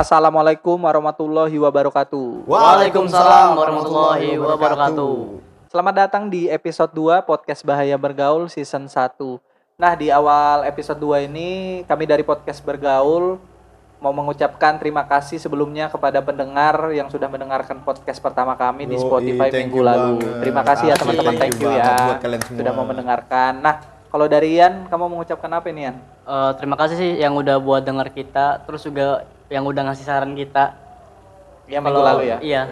Assalamualaikum warahmatullahi wabarakatuh. Waalaikumsalam warahmatullahi wabarakatuh. Selamat datang di episode 2 podcast Bahaya Bergaul season 1. Nah, di awal episode 2 ini kami dari podcast Bergaul mau mengucapkan terima kasih sebelumnya kepada pendengar yang sudah mendengarkan podcast pertama kami di Spotify minggu lalu. banget. Terima kasih ya teman-teman, thank thank you ya sudah mau mendengarkan. Nah, kalau dari Ian, kamu mengucapkan apa ini Ian? Eh, terima kasih sih yang udah buat denger kita, terus juga yang udah ngasih saran kita. Ya minggu Kalau- lalu ya. Iya.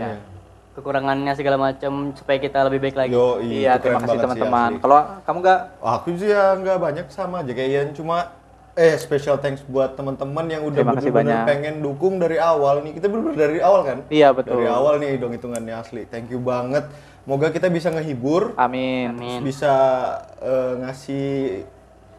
Kekurangannya segala macam supaya kita lebih baik lagi. Yo, Iya, terima kasih teman-teman. Kalau kamu nggak Aku sih ya nggak banyak sama aja kayak Ian cuma eh special thanks buat teman-teman yang udah banyak. pengen dukung dari awal nih. Kita bener-bener dari awal kan? Iya, betul. Dari awal nih dong hitungannya asli. Thank you banget. Moga kita bisa ngehibur, Amin. Amin. bisa eh, ngasih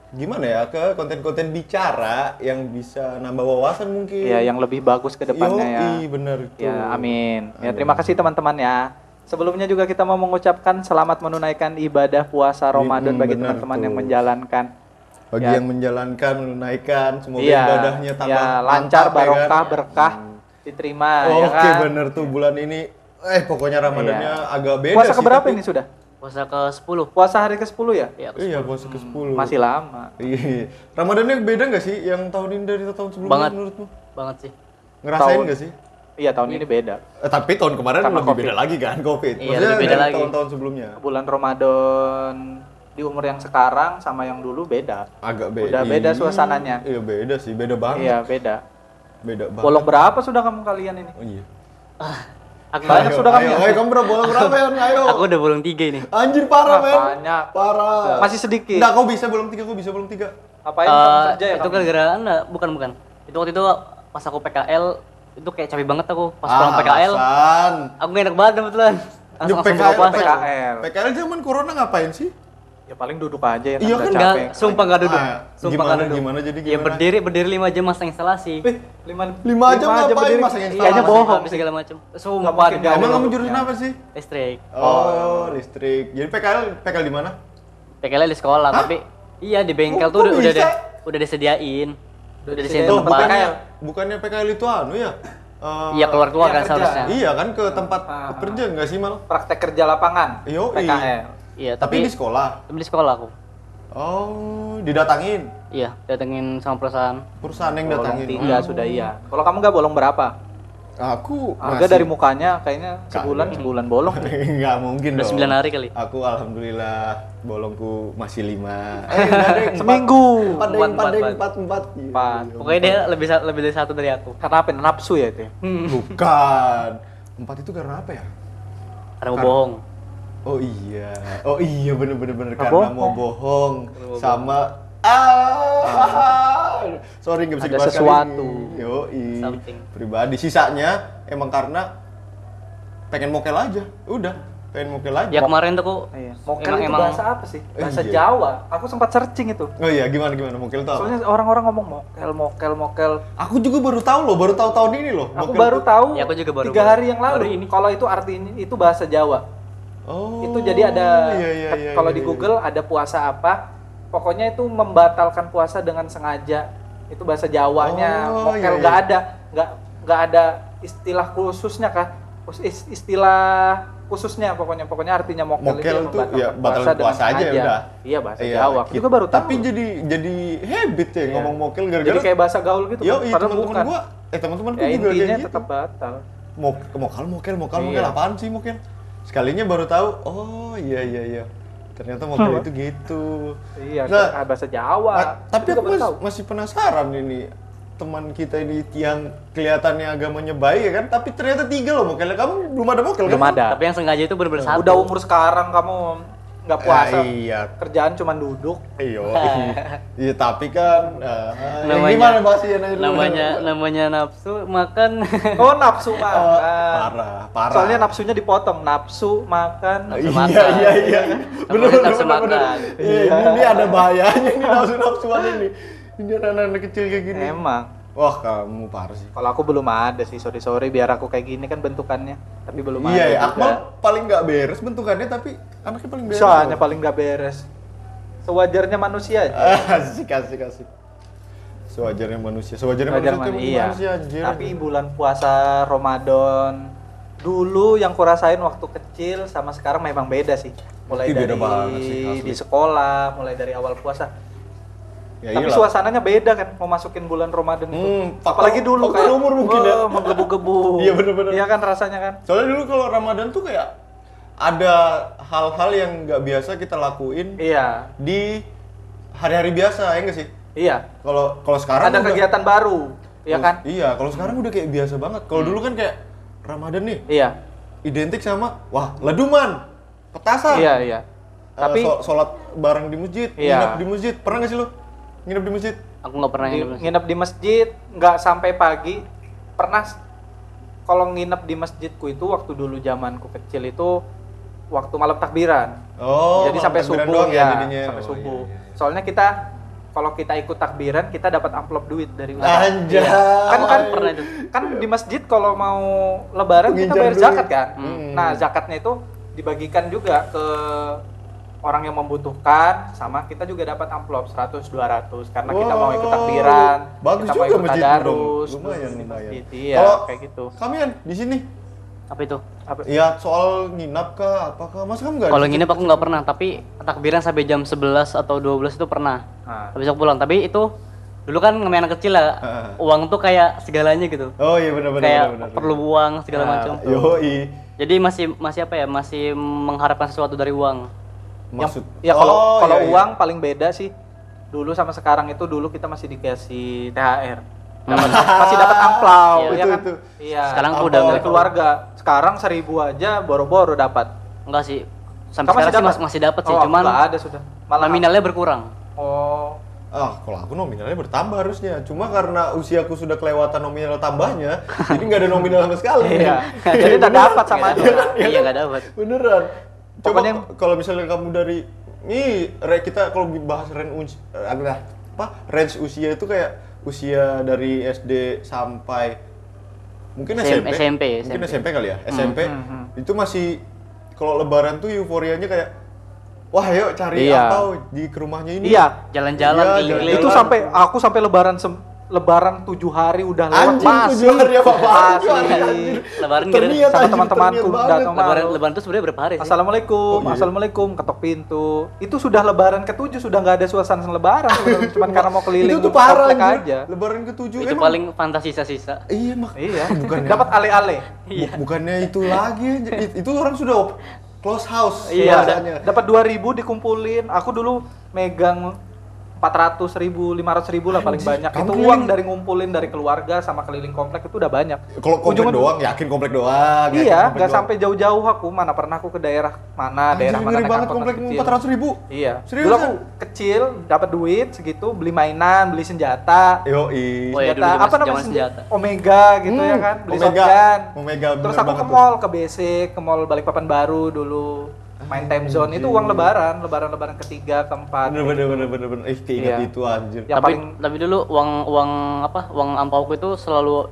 gimana ya ke konten-konten bicara yang bisa nambah wawasan mungkin. Ya, yang lebih bagus ke depannya ya. Bener itu. Ya, amin. Ya, terima kasih teman-teman ya. Sebelumnya juga kita mau mengucapkan selamat menunaikan ibadah puasa Ramadan Hmm, bagi teman-teman yang menjalankan. Bagi Ya. yang menjalankan, menunaikan, semoga Iya, ibadahnya tambah ya, lancar, mantap, ya barokah, kan? berkah, diterima Oke ya kan. bener tuh bulan ini eh pokoknya Ramadannya Iya. agak beda Puasa sih, keberapa tapi- ini sudah? Puasa ke-10. Puasa hari ke-10 ya? Iya, Iya puasa ke-10 Masih lama. Iya Ramadannya beda nggak sih yang tahun ini dari tahun sebelumnya Banget. menurutmu? banget sih. Ngerasain Tahun- nggak sih? Iya, tahun ini beda. Eh, tapi tahun kemarin Karena lebih Covid. beda lagi kan Covid Iya, Maksudnya lebih beda dari lagi. tahun-tahun sebelumnya Bulan Ramadan di umur yang sekarang sama yang dulu beda. Agak beda Udah beda suasananya. Iya beda sih, beda banget Iya, beda. Beda banget Bolong berapa sudah kamu kalian ini? Oh iya Aku Banyak Ayo, sudah kami ayo, kamu berapa bolong berapa ya? Ayo aku udah bolong tiga ini. Anjir parah Ah, men banyak. Parah Masih sedikit. Enggak, kau bisa bolong tiga, kau bisa bolong tiga Apain kamu Eh, kerja ya? itu gara-gara enggak, bukan bukan. Itu waktu itu pas aku PKL itu kayak capek banget aku pas pulang PKL. Alasan. Aku gak enak badan kebetulan. Langsung, PKL. PKL. PKL zaman corona ngapain sih? Ya paling duduk aja ya Iya udah kan, Enggak, capek. sumpah enggak duduk. Ah, Sumpah gimana, nggak duduk. gimana, jadi Ya gimana? berdiri berdiri 5 jam masa instalasi. Eh, lima, Lima jam ngapain berdiri. masa instalasi? Kayaknya bohong. Habis segala macam. Sumpah mungkin, demi nggak Emang kamu jurusan apa sih? listrik. Oh, listrik. Jadi PKL PKL di mana? PKL di sekolah, tapi iya di bengkel tuh udah udah, udah disediain. Udah disediain Oh, tempat. bukannya bukannya PKL itu anu ya? Eh, Iya keluar-keluar Iya, kan kerja. seharusnya. Iya kan ke tempat Ah. kerja enggak sih mal? Praktek kerja lapangan. Yoi. PKL. Iya, Tapi, tapi di sekolah. tapi di sekolah aku. Oh, didatangin. Iya, datengin sama perusahaan. Perusahaan yang Bolong datangin. tiga sudah iya. Kalau kamu nggak bolong berapa? Aku Harga dari mukanya kayaknya sebulan sebulan bolong. Enggak mungkin Udah dong. 9 hari kali. Aku alhamdulillah bolongku masih lima. Eh, deh. Seminggu. Empat Empat, empat empat, empat, empat. Empat. Pokoknya dia lebih lebih dari satu dari aku. Karena apa? Nafsu ya itu. ya? Bukan. Empat itu karena apa ya? Karena mau bohong. Oh iya. Oh iya bener bener bener Nggak karena bohong. mau bohong sama ah sorry nggak bisa Ada dibahas kali sesuatu. ini. Yoi. Something. pribadi sisanya emang karena pengen mokel aja udah pengen mokel aja Ya kemarin tuh aku Iya. Mokel emang, itu emang bahasa apa sih? Bahasa Iya. Jawa. Aku sempat searching itu. oh iya gimana gimana mokel apa? Soalnya orang-orang ngomong mokel, mokel, mokel. aku juga baru tahu loh baru tahu tahun ini loh Aku mokel baru tuh- tahu. Ya, aku juga baru- tiga baru- hari yang lalu. baru ini. Kalau itu artinya itu bahasa Jawa. Oh itu jadi ada iya, iya, iya, kalau iya, di iya. Google ada puasa apa pokoknya itu membatalkan puasa dengan sengaja itu bahasa Jawanya Oh, mokel iya, nggak iya. ada nggak nggak ada istilah khususnya kah istilah khususnya pokoknya pokoknya artinya mokel, Mokel itu tuh ya batal dengan puasa aja sengaja. udah. iya bahasa Iya, Jawa aku gitu. juga baru tahu Tapi jadi jadi habit ya Iya. ngomong mokel jadi gara-gara kayak bahasa gaul gitu Yo, kan iya padahal teman-teman bukan gua, eh teman-temanku ya juga intinya kayak gitu. tetap batal Mok, mokal, mokel, mokal, mokel, Iya. apaan sih mokel? Sekalinya baru tahu, oh iya iya iya. Ternyata mokel itu gitu. iya Nah, bahasa Jawa Ah, tapi aku mas- tahu. masih penasaran ini teman kita ini yang kelihatannya agamanya baik ya kan, tapi ternyata tiga loh mokelnya. Kamu belum ada mokel belum kan? ada tapi yang sengaja itu bener-bener satu. udah umur sekarang kamu nggak puasa Ah, iya. kerjaan cuma duduk Iya. Iya, tapi kan ah, Namanya- gimana bahasnya dulu? namanya namanya nafsu makan Oh nafsu makan. Oh, parah, parah. Soalnya nafsunya dipotong, nafsu makan. Nafsu iya, makan. iya, iya. Nafsu bener, bener. makan. Iya, ini, ini ada bahayanya ini nafsu-nafsuan ini. Ini anak-anak kecil kayak gini. Emang. Wah, kamu parah sih. Kalau aku belum ada sih, sorry sorry biar aku kayak gini kan bentukannya, tapi belum ada. Iya, ya. juga. Akmal paling nggak beres bentukannya, tapi anaknya paling beres. Soalnya loh. paling nggak beres. Sewajarnya manusia aja. Ah, asik, asik, asik. sewajarnya manusia sewajarnya Wajar manusia tuh Iya. gimana sih anjir Tapi bulan puasa Ramadan dulu yang kurasain waktu kecil sama sekarang memang beda sih. Mulai Ih, beda dari banget sih, asli. di sekolah, mulai dari awal puasa. Ya Tapi iyalah. suasananya beda kan mau masukin bulan Ramadan itu. Hmm, Apalagi dulu faktor kayak umur mungkin ya. menggebu-gebu. Iya, bener-bener. Iya kan rasanya kan? soalnya dulu kalau Ramadan tuh kayak ada hal-hal yang nggak biasa kita lakuin Iya. di hari-hari biasa ya nggak sih Iya. kalau kalau sekarang Ada udah- kegiatan baru, ya kan? iya kalau sekarang udah kayak biasa banget kalau dulu kan kayak Ramadan nih Iya. identik sama wah leduman petasan Iya, iya. Eh, Tapi so- sholat bareng di masjid Iya. nginep di masjid pernah nggak sih lu nginep di masjid Aku nggak pernah di, nginep. nginep di masjid nggak sampai pagi. Pernah kalau nginep di masjidku itu waktu dulu zamanku kecil itu waktu malam takbiran. oh Jadi sampai subuh doang ya, jadinya. sampai Oh, subuh. iya, iya. Soalnya kita kalau kita ikut takbiran kita dapat amplop duit dari Anjay. Kan kan Pernah itu. kan di masjid kalau mau lebaran kita bayar duit. zakat kan. Hmm. Nah, zakatnya itu dibagikan juga ke orang yang membutuhkan sama kita juga dapat amplop 100 200 karena kita mau ikut Wow. takbiran, Bagus kita mau juga ikut masjidmu dong. tadarus, Lumayan, di lumayan. masjid. Iya, Kalau- kayak gitu. kalian di sini Apa itu? Apa? ya soal nginap kah apakah masa kamu nggak Kalau nginep aku nggak pernah, tapi takbiran sampai jam 11 atau 12 itu pernah. Nah, Habis aku pulang, tapi itu dulu kan namanya anak kecil lah, Heeh. uang tuh kayak segalanya gitu. oh iya benar benar kayak benar, benar. perlu uang segala Nah, macam. yoi Jadi masih masih apa ya? Masih mengharapkan sesuatu dari uang. Maksud ya kalau Oh, kalau iya, iya. uang paling beda sih dulu sama sekarang itu dulu kita masih dikasih THR. Dapat- masih dapat amplau Iya, ya itu, kan? itu. Iya. Sekarang Amplau. udah dari nggak. keluarga. Sekarang seribu aja boro-boro dapat. Enggak sih. Sampai Kamu sekarang sih masih, masih dapat sih, Oh, cuman nggak ada sudah. Malah nominalnya berkurang. Oh, Ah, kalau aku nominalnya bertambah harusnya. Cuma karena usiaku sudah kelewatan nominal tambahnya, jadi nggak ada nominal sama sekali. iya. Jadi udah dapat sama Nggak aja. Iya nggak dapat. Beneran. Coba Pokoknya- k- kalau misalnya kamu dari nih re- kita kalau bahas range us- eh, apa apa range usia itu kayak usia dari SD sampai mungkin SM- SMP, SMP, mungkin SMP. SMP kali ya SMP hmm, hmm. itu masih kalau Lebaran tuh euforianya kayak wah yuk cari Iya. atau di ke rumahnya ini Iya. Jalan-jalan Iya, keliling-keliling. Itu sampai aku sampai lebaran sem- lebaran tujuh hari udah lewat Anjing, masih tujuh hari apa-apaan, masih. tujuh hari. Lebaran Terniat. Sama teman-temanku datang. Lebaran malu. lebaran itu sebenarnya berapa hari sih? Assalamualaikum, Oh, iya. assalamualaikum, ketok pintu. Itu sudah lebaran ketujuh, sudah nggak ada suasana lebaran, cuman karena mau keliling itu tuh parah aja. Lebaran ketujuh itu emang- paling fantasi sisa-sisa. iya mak Iya, bukannya dapat ale-ale. Bu- bukannya itu lagi itu orang sudah close house Iya, dapat 2000 dikumpulin. Aku dulu megang 400 ribu, 500 ribu lah paling Anjir, banyak. kamu Itu keliling- uang dari ngumpulin dari keluarga sama keliling komplek itu udah banyak. kalau komplek Ujung-ujung- doang yakin komplek doang Iya, nggak doang. sampai jauh-jauh aku. Mana pernah aku ke daerah mana, Anjir, daerah mana ngeri banget komplek empat ratus ribu Iya. Seriusan? Dulu aku kecil, dapat duit segitu, beli mainan, beli senjata. yo Oh, iya iya, apa namanya senjata? senjata. Omega gitu Hmm, ya kan, beli Omega. shotgun. Omega, Terus aku ke mall, ke BC, ke mall Balikpapan baru dulu. Main time zone itu uang lebaran, lebaran lebaran ketiga, keempat. bener bener bener bener bener eh keinget Iya. itu anjir Yang tapi paling- tapi dulu uang uang apa? Uang ampauku itu selalu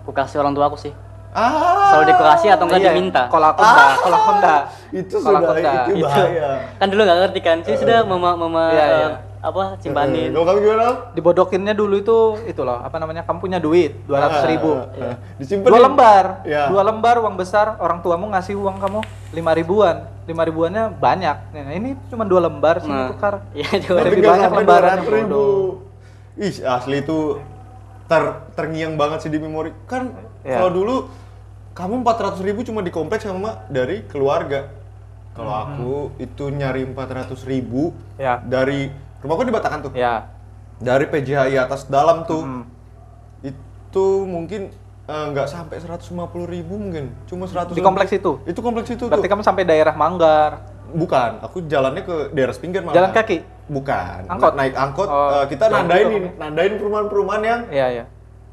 aku kasih orang tua aku sih. ah Selalu dikasih atau enggak Iya, diminta. Kalau aku enggak, kalau aku enggak. itu sudah enggak. itu Itu. bahaya Kan dulu nggak ngerti kan. Sih sudah mama mama Iya, eh, iya. apa Eh, simpanin. kalau kamu gimana? Dibodokinnya dulu itu itu loh, apa namanya? Kamu punya duit 200 ribu. Ah, ah, ah. disimpan Dua lembar, Iya. dua lembar uang besar, orang tuamu ngasih uang kamu lima ribuan, lima ribuannya banyak. Nah, ini cuma dua lembar sih Nah, tukar. Iya, juga. lebih banyak 200 ribu ih asli itu ter terngiang banget sih di memori kan Iya. kalau dulu kamu 400 ribu cuma di kompleks sama dari keluarga kalau Hmm. aku itu nyari 400 ribu Ya, dari rumahku di Batakan tuh ya. dari PJHI atas dalam tuh Hmm. itu mungkin eh, nggak sampai 150 ribu mungkin cuma 100 Di kompleks itu. itu kompleks itu Berarti tuh kamu sampai daerah Manggar. bukan aku jalannya ke daerah Pinggan malah Jalan kaki? bukan Angkot? naik angkot Oh, eh, kita nandain juga nandain perumahan-perumahan yang Iya, iya.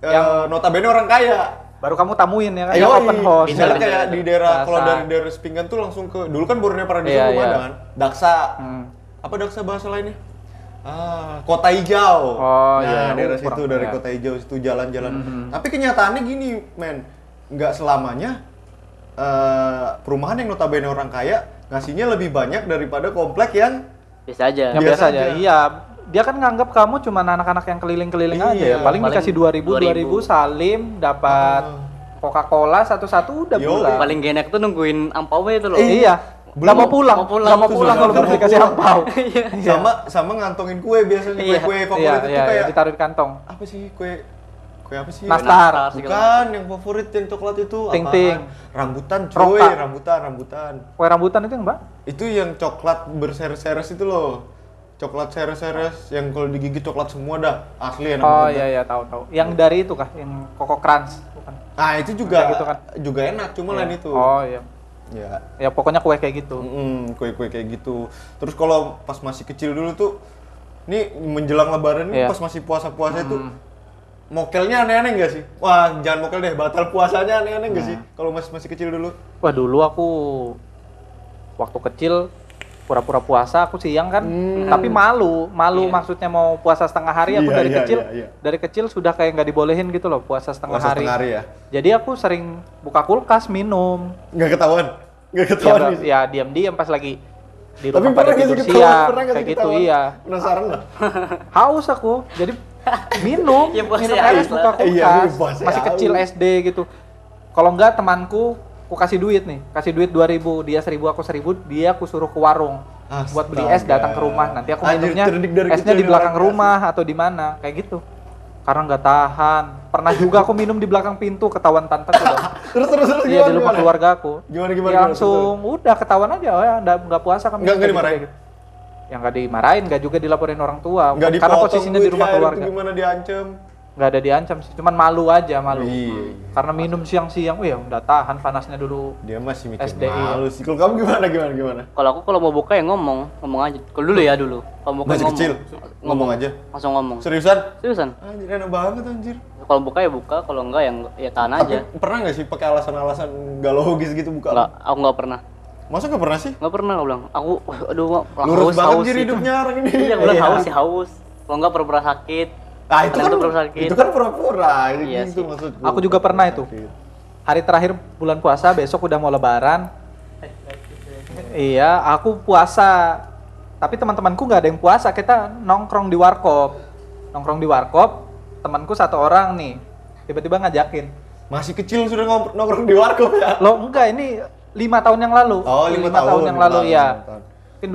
eh, notabene orang kaya Baru kamu tamuin ya kan, yang open house. misalnya kayak di daerah kalau dari daerah Sepinggan tuh langsung ke dulu kan Borneo Paradiso Iya, iya. kan Daksa Hmm. apa Daksa bahasa lainnya ah kota hijau Oh, nah iya, daerah kurang, situ dari iya. kota hijau situ jalan-jalan Mhm. tapi kenyataannya gini men nggak selamanya eh, perumahan yang notabene orang kaya ngasihnya lebih banyak daripada komplek yang Bisa aja. Yang Biasa biasa aja. aja. Iya, dia kan nganggap kamu cuma anak-anak yang keliling-keliling aja ya. Iya, Paling, paling dikasih 2000 2000 2000. salim dapat Ah. Coca-Cola satu-satu udah Yo, pulang. Paling genek tuh nungguin ampaunya itu loh. Iya. Belum. Mau pulang, Mau pulang. Gak mau Itu pulang kalau baru mau dikasih angpau. sama sama ngantongin kue biasanya kue Iya. kue Iya, favorit itu iya, iya, kayak ditaruh di kantong. apa sih kue kue apa sih Nastar. bukan yang favorit yang coklat itu Ting? Ting. rambutan cuy Roka. rambutan rambutan Kue rambutan itu yang mbak? itu yang coklat berseres-seres itu loh coklat seres-seres yang kalau digigit coklat semua dah asli enak Oh iya iya tahu tahu. Yang dari itu kah? Yang Koko Crunch bukan? nah itu juga gitu kan? juga enak cuma Iya. lain itu Oh iya. Ya Ya pokoknya kue kayak gitu. Mm, kue-kue kayak gitu. Terus kalau pas masih kecil dulu tuh, nih menjelang lebaran nih Iya. pas masih puasa-puasa itu, mokelnya aneh-aneh nggak sih? Wah jangan mokel deh, batal puasanya aneh-aneh nggak sih? Kalau masih masih kecil dulu? Wah dulu aku waktu kecil pura-pura puasa aku siang kan tapi malu malu Iya. maksudnya mau puasa setengah hari aku Iya, dari iya, kecil iya, iya. dari kecil sudah kayak nggak dibolehin gitu loh puasa setengah Puasa hari. setengah hari ya? jadi aku sering buka kulkas minum Nggak ketahuan? Nggak ya, ketahuan gitu? ya diam-diam pas lagi di Tapi rumah pada pernah nggak tidur siang kayak gitu ketahuan? iya. Penasaran nggak? haus aku. Jadi minum Ya, minum es buka lah. kulkas. Iya, masih kecil SD gitu. Kalau enggak temanku aku kasih duit nih. Kasih duit 2000 dia 1000 aku 1000 dia aku suruh ke warung buat beli es Astaga. datang ke rumah. Nanti aku minumnya esnya di belakang rumah atau di mana. Kayak gitu karena nggak tahan pernah juga aku minum di belakang pintu ketahuan tante aku dong Terus terus terus iya gimana? di rumah gimana? keluarga aku Gimana, gimana, Ya gimana? langsung udah ketahuan aja oh ya nggak nggak puasa kami Nggak- dimarahin? gitu, yang nggak dimarahin nggak juga dilaporin orang tua Nggak karena posisinya di rumah keluarga gimana diancam? Nggak ada diancam sih cuman malu aja malu Iya. karena minum siang-siang wih udah tahan panasnya dulu Dia masih mikir SDI. malu sih. Kalau kamu gimana gimana gimana? Kalau aku kalau mau buka ya ngomong, ngomong aja. Kalau dulu ya dulu. Kalau buka Masih ngomong. kecil, ngomong aja. Langsung ngomong. Seriusan? Seriusan. Anjir enak banget anjir. Kalau buka ya buka, kalau enggak ya enggak- ya tahan Tapi aja. pernah nggak sih pakai alasan-alasan nggak logis gitu buka? Enggak, aku enggak pernah. Masa nggak pernah sih? Enggak pernah aku bilang. Aku aduh wah, Lurus haus, banget haus jadi gitu. hidupnya orang ini. Iya, aku bilang Iya. haus ya haus. Kalau enggak pura-pura sakit. Nah itu kan pura-pura sakit. itu kan pura-pura. Iya itu sih. maksudku. Aku juga pernah itu. Hari terakhir bulan puasa besok udah mau lebaran iya aku puasa tapi teman-temanku nggak ada yang puasa kita nongkrong di warkop nongkrong di warkop temanku satu orang nih tiba-tiba ngajakin Masih kecil sudah nongkrong di warkop ya? lo enggak ini lima tahun yang lalu Oh, lima tahun, tahun yang lima lalu tahun, ya lima tahun. mungkin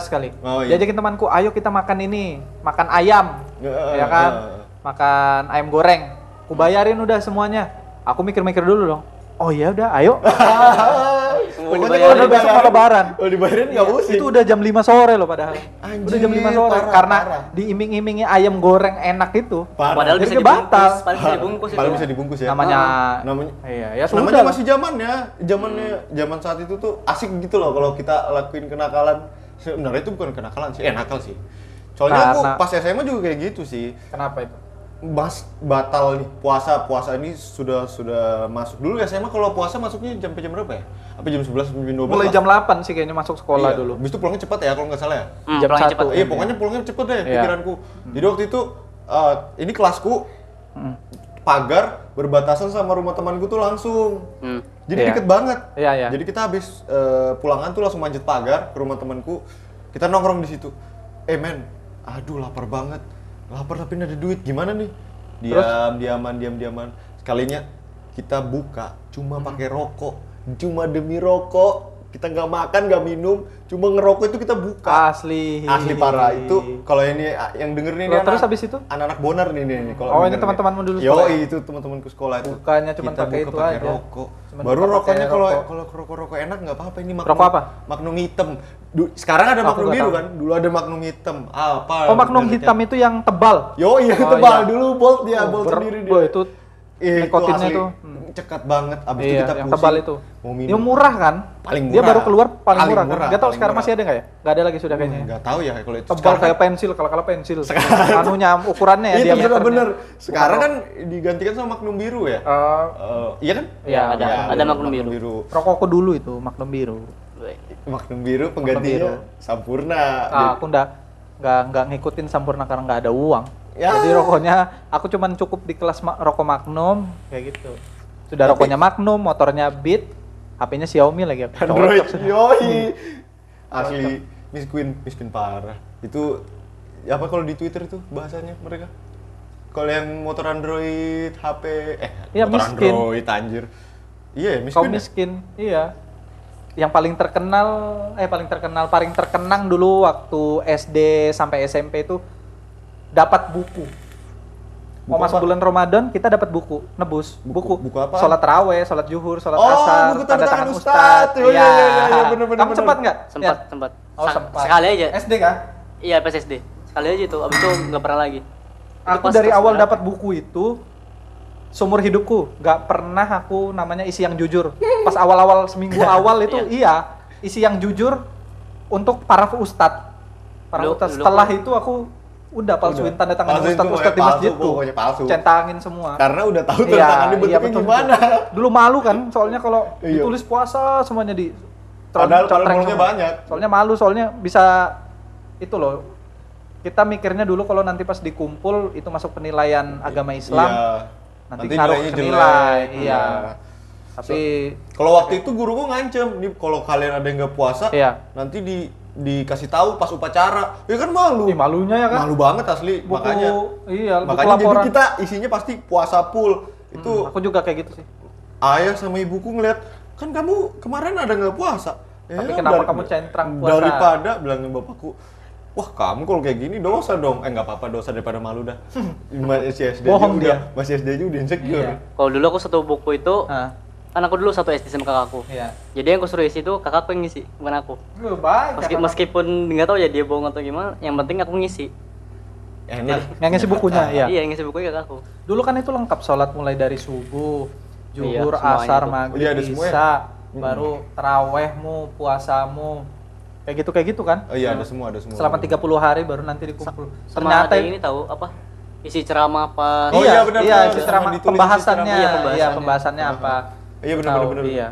2015 kali Oh, iya. diajakin temanku ayo kita makan ini makan ayam ya kan makan ayam goreng aku bayarin udah semuanya aku mikir-mikir dulu dong oh ya udah ayo Pokoknya kalau Udah besok mau lebaran. Kalau dibayarin nggak pusing. itu udah jam 5 sore loh padahal Anjir, udah jam 5 sore parah, karena parah. diiming-imingi ayam goreng enak itu Parah. Padahal bisa dibungkus. batal. Padahal bisa dibungkus. Padahal bisa dibungkus ya. namanya namanya iya ya sudah namanya masih zaman ya zamannya zaman saat itu tuh asik gitu loh kalau kita lakuin kenakalan sebenarnya itu bukan kenakalan sih eh nakal sih soalnya aku Karena- pas SMA juga kayak gitu sih kenapa itu mas batal nih puasa puasa ini sudah sudah masuk dulu SMA kalau puasa masuknya jam jam berapa ya apa jam 11 sampai jam 12 mulai jam 8 sih kayaknya masuk sekolah Iya. dulu Habis itu pulangnya cepat ya kalau nggak salah ya Hmm, Jam pulangnya satu. cepat. iya pokoknya pulangnya cepet deh Iya. pikiranku jadi waktu itu eh, ini kelasku Hmm. pagar berbatasan sama rumah temanku tuh langsung Hmm. jadi Iya. deket banget. Iya, iya. Jadi kita habis eh, pulangan tuh langsung manjat pagar ke rumah temanku. Kita nongkrong di situ. Eh men, aduh lapar banget. Lapar tapi nggak ada duit. Gimana nih? Diam, diaman, diam, diaman. Sekalinya kita buka cuma pakai rokok. Cuma demi rokok. Kita nggak makan, nggak minum, cuma ngerokok itu kita buka. asli Asli parah itu kalau ini yang denger nih, Loh, ini terus anak- habis itu? anak-anak bonar nih nih, nih, kalau Oh, ini teman-temanmu dulu Yo, sekolah ya? itu teman-temanku sekolah itu. Bukannya cuma pakai itu pakai aja. rokok. Cuman Baru rokoknya pakai kalau rokok. kalau rokok-rokok enak nggak apa-apa ini. Rokok apa? Magnum hitam. Du- sekarang ada nggak biru kan? Dulu ada Magnum hitam. Apa? oh mereknya? hitam itu yang tebal Yo, iya Oh, tebal iya. dulu bolt dia, Oh, bolt sendiri dia. itu Ih, nikotinnya. Hmm. cekat banget. Abis itu iya kita yang pusing. tebal itu Mau Yang minum. murah kan Paling dia murah. baru keluar paling, Paling murah, murah, kan tahu paling sekarang murah. masih ada nggak ya nggak ada lagi sudah Hmm, kayaknya Nggak tahu ya kalau itu. tebal Sekarang kayak kan- pensil kalau kalau pensil anunya ukurannya ya Itu sudah bener. Sekarang kan digantikan sama Magnum biru ya. Eh, Eh, iya kan? Iya, ada ada Magnum biru. rokokku dulu itu magnum biru Magnum biru penggantinya biru. Sampurna. Ah, aku nggak nggak nggak ngikutin sampurna karena nggak ada uang Ya. jadi rokoknya aku cuman cukup di kelas ma- rokok magnum kayak gitu sudah rokoknya magnum motornya beat HP-nya Xiaomi lagi Android, yoi. Asli miskin, miskin parah. Itu apa kalau di Twitter itu bahasanya mereka? Kalau yang motor Android, HP, eh Iya, motor miskin. Android anjir. Iya, miskin. Kaum ya? miskin, iya. Yang paling terkenal, eh paling terkenal, paling terkenang dulu waktu SD sampai SMP itu dapat buku. Mau Buku masuk apa? bulan Ramadan kita dapat buku, nebus buku. Buku- buku apa? Sholat raweh, sholat juhur, sholat Oh, asar, buku tanda tanda tangan tangan ustad. ustadz. Oh, iya, iya, iya, iya, bener, bener, Kamu bener. sempat nggak? Sempat, Ya. sempat. Oh, sempat. Sekali aja. SD kan? Iya, pas SD. Sekali aja itu, abis itu nggak pernah lagi. Itu Aku dari awal dapat buku itu seumur hidupku nggak pernah aku namanya isi yang jujur. Pas awal-awal seminggu awal itu iya isi yang jujur untuk para ustadz. Para ustadz. Setelah itu aku udah palsuin Udah. tanda tangan Palsuin ustadz ustadz di masjid tuh. pokoknya palsu. Centangin semua. Karena udah tahu Iya, tantangannya iya, bentuknya betul, gimana. Dulu malu kan, soalnya kalau Iya. ditulis puasa semuanya di Padahal kalau banyak. Soalnya malu, soalnya bisa itu loh. Kita mikirnya dulu kalau nanti pas dikumpul itu masuk penilaian agama Islam, Iya. nanti, Nanti ngaruh jelek. nilai. Iya. Iya. Tapi Kalau waktu itu guru gua ngancem, nih kalau kalian ada yang nggak puasa, Iya. nanti di dikasih tahu pas upacara. Ya kan malu. ih, malunya ya kan. Malu banget asli. Buku makanya iya, buku makanya jadi laporan. kita isinya pasti puasa full. Itu Hmm, aku juga kayak gitu sih. ayah sama ibuku ngeliat, kan kamu kemarin ada nggak puasa. Ya, Tapi kenapa kamu centang puasa? Daripada bilangin bapakku, wah kamu kalau kayak gini dosa dong. Eh nggak apa-apa dosa daripada malu dah. Masih SD Bohong udah, masih SD aja udah insecure. Iya. Kalau dulu aku satu buku itu, kan aku dulu satu SD sama kakakku. iya. Jadi yang aku suruh isi itu kakakku yang ngisi, bukan aku. Lu baik. Meski, kakak. meskipun nggak tahu ya dia bohong atau gimana, yang penting aku ngisi. Enak. yang ngisi bukunya, iya. Iya, yang ngisi bukunya kakakku. Dulu kan itu lengkap sholat mulai dari subuh, Iya, zuhur, semuanya asar, itu. maghrib, Iya, isya, baru terawehmu, puasamu, kayak gitu kayak gitu kan? Oh iya ada semua ada semua. Selama 30 hari baru nanti dikumpul. Sama Ternyata ini tahu apa? Isi ceramah apa? Oh, iya, iya, benar, iya, benar. isi ceramah pembahasannya, iya, Iya, pembahasannya. pembahasannya apa? Iya, benar, benar, benar. Iya.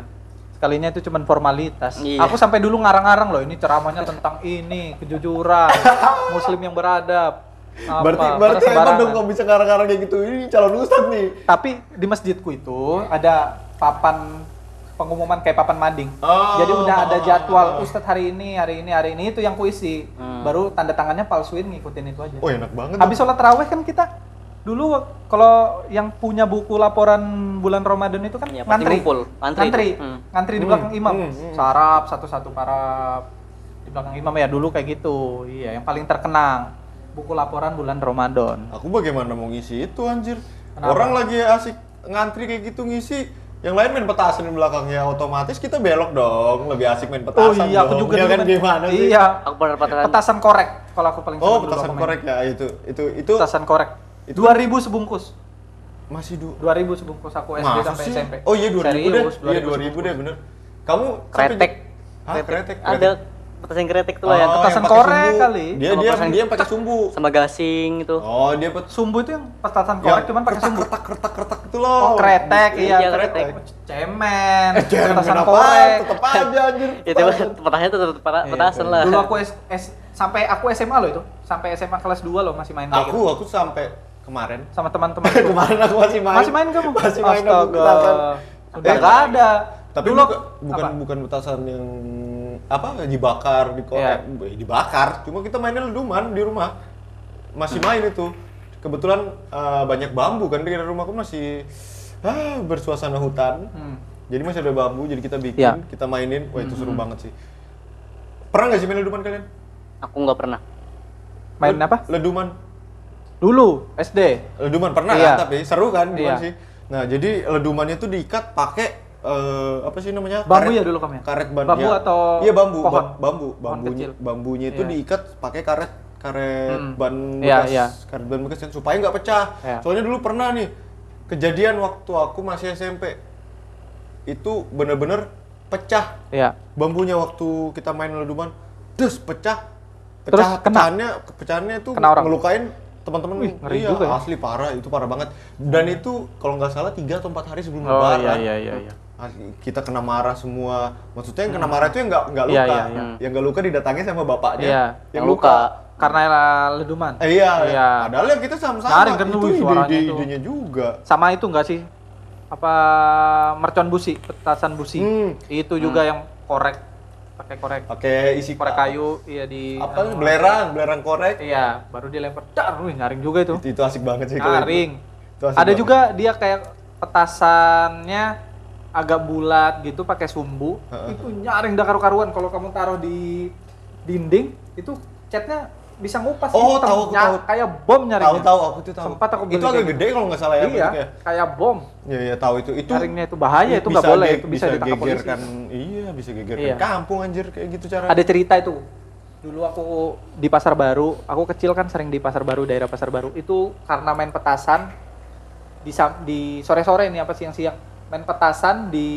Sekalinya itu cuman formalitas. Iya. Aku sampai dulu ngarang-ngarang loh, ini ceramahnya tentang ini, kejujuran, muslim yang beradab. Apa, Berarti berarti emang dong kalau bisa ngarang-ngarang kayak gitu ini calon ustad nih. Tapi di masjidku itu ada papan pengumuman kayak papan mading. Oh. Jadi udah ada jadwal Ustadz hari ini, hari ini, hari ini itu yang kuisi. Hmm. Baru tanda tangannya palsuin ngikutin itu aja. Oh enak banget. Habis sholat raweh kan kita dulu kalau yang punya buku laporan bulan Ramadan itu kan pasti ngantri. ngumpul. Ngantri Ngantri. Hmm. ngantri di Hmm, belakang imam. hmm, hmm. Sarap satu-satu parap di belakang imam ya dulu kayak gitu. Iya, yang paling terkenang buku laporan bulan Ramadan. Aku bagaimana mau ngisi itu anjir? Kenapa? Orang lagi asik ngantri kayak gitu ngisi, yang lain main petasan di belakangnya otomatis kita belok dong, lebih asik main Oh petasan iya, aku dong. juga Ya kan gimana sih? Iya. Aku pernah petasan. Petasan korek kalau aku paling Oh, petasan main. korek ya itu. Itu itu Petasan korek. Itu- 2000 sebungkus. masih du 2000 sebungkus aku SD Masa sampai sih? SMP. Oh iya 2000 deh. Serius, Iya 2000 deh bener. Kamu Kretek. Hah, kretek. Ada petasan kretek tuh lah yang Oh, petasan yang pakai korek kali. Dia Sama dia petasan- dia yang pakai sumbu. sama gasing itu. Oh, dia pet Sumbu itu yang petasan korek cuman pakai sumbu. Kretak kretak kretak itu loh. Oh, kretek, iya, Iya, kretek. kretek. Cemen, Eh, jangan petasan main korek. tetep aja anjir. Itu petasannya tuh tetap Iya, petasan lah. Dulu aku S, S- sampai aku SMA loh itu. Sampai SMA kelas 2 loh masih main Aku aku sampai kemarin sama teman-teman. kemarin aku masih main. Masih main kamu? Masih main Astaga. petasan. Sudah Eh, nggak ada. Tapi Dulu bukan bukan, apa? bukan petasan yang apa dibakar di Iya. eh, dibakar. Cuma kita mainnya leduman di rumah. Masih main itu. Kebetulan eh, banyak bambu kan di rumahku masih ah, bersuasana hutan. Hmm. Jadi masih ada bambu, jadi kita bikin, Iya. kita mainin. Wah itu seru banget sih. Pernah nggak sih main leduman kalian? Aku nggak pernah. Main apa? Leduman. Dulu SD. Leduman pernah Iya. kan tapi seru kan Iya. sih? Nah, jadi ledumannya tuh diikat pakai eh, apa sih namanya? Bambu Karet- ya dulu kamu ya? Karet ban. Bambu ya. atau Iya, bambu, pohon? ba- bambu, Pohon bambunya kecil. bambunya itu Iya. diikat pakai karet karet Hmm. ban Iya, bekas, iya. karet ban bekas kan supaya nggak pecah. Iya. Soalnya dulu pernah nih kejadian waktu aku masih SMP. Itu bener-bener pecah Iya. bambunya waktu kita main leduman. Terus pecah. Terus Pecah, kena? pecahannya pecahannya itu Kena orang? ngelukain teman-teman Wih, ngeri iya, juga ya. asli parah itu parah banget dan itu kalau nggak salah tiga atau empat hari sebelum Oh lebaran iya iya iya iya. Kita kena marah semua maksudnya yang kena marah itu yang nggak nggak Iya, luka iya, iya. yang nggak luka didatangi sama bapaknya Iya, yang yang luka, luka. Karena leduman. Eh, iya, Iya. padahal yang kita sama-sama Nyaring kan, itu wih, ide, suaranya ide, itu. idenya juga Sama itu enggak sih? Apa mercon busi, petasan busi. Hmm. Itu juga yang korek. Pakai korek. pakai isi Korek kayu, iya di apa anu, belerang belerang korek Iya, baru dilempar. Dar, wih, nyaring juga itu. itu, itu asik banget sih itu. Nyaring. Itu asik Ada banget. juga dia kayak petasannya agak bulat gitu pakai sumbu. Itu nyaring dah karu-karuan kalau kamu taruh di dinding itu catnya bisa ngupas Oh, hitam. tahu, aku tahu. kayak bom nyaringnya. tahu tahu aku tuh tahu Sempat aku beli itu agak gede kalau nggak salah ya iya, bentuknya. kayak bom. Iya iya tahu itu. Itu Nyaringnya itu bahaya, itu nggak boleh, itu bisa ditangkap polisi. gegerkan. Iya, bisa gegerkan Iya. kampung anjir kayak gitu cara. Ada cerita itu. Dulu aku di Pasar Baru, aku kecil kan sering di Pasar Baru, daerah Pasar Baru. Itu karena main petasan di di sore-sore ini apa siang-siang main petasan di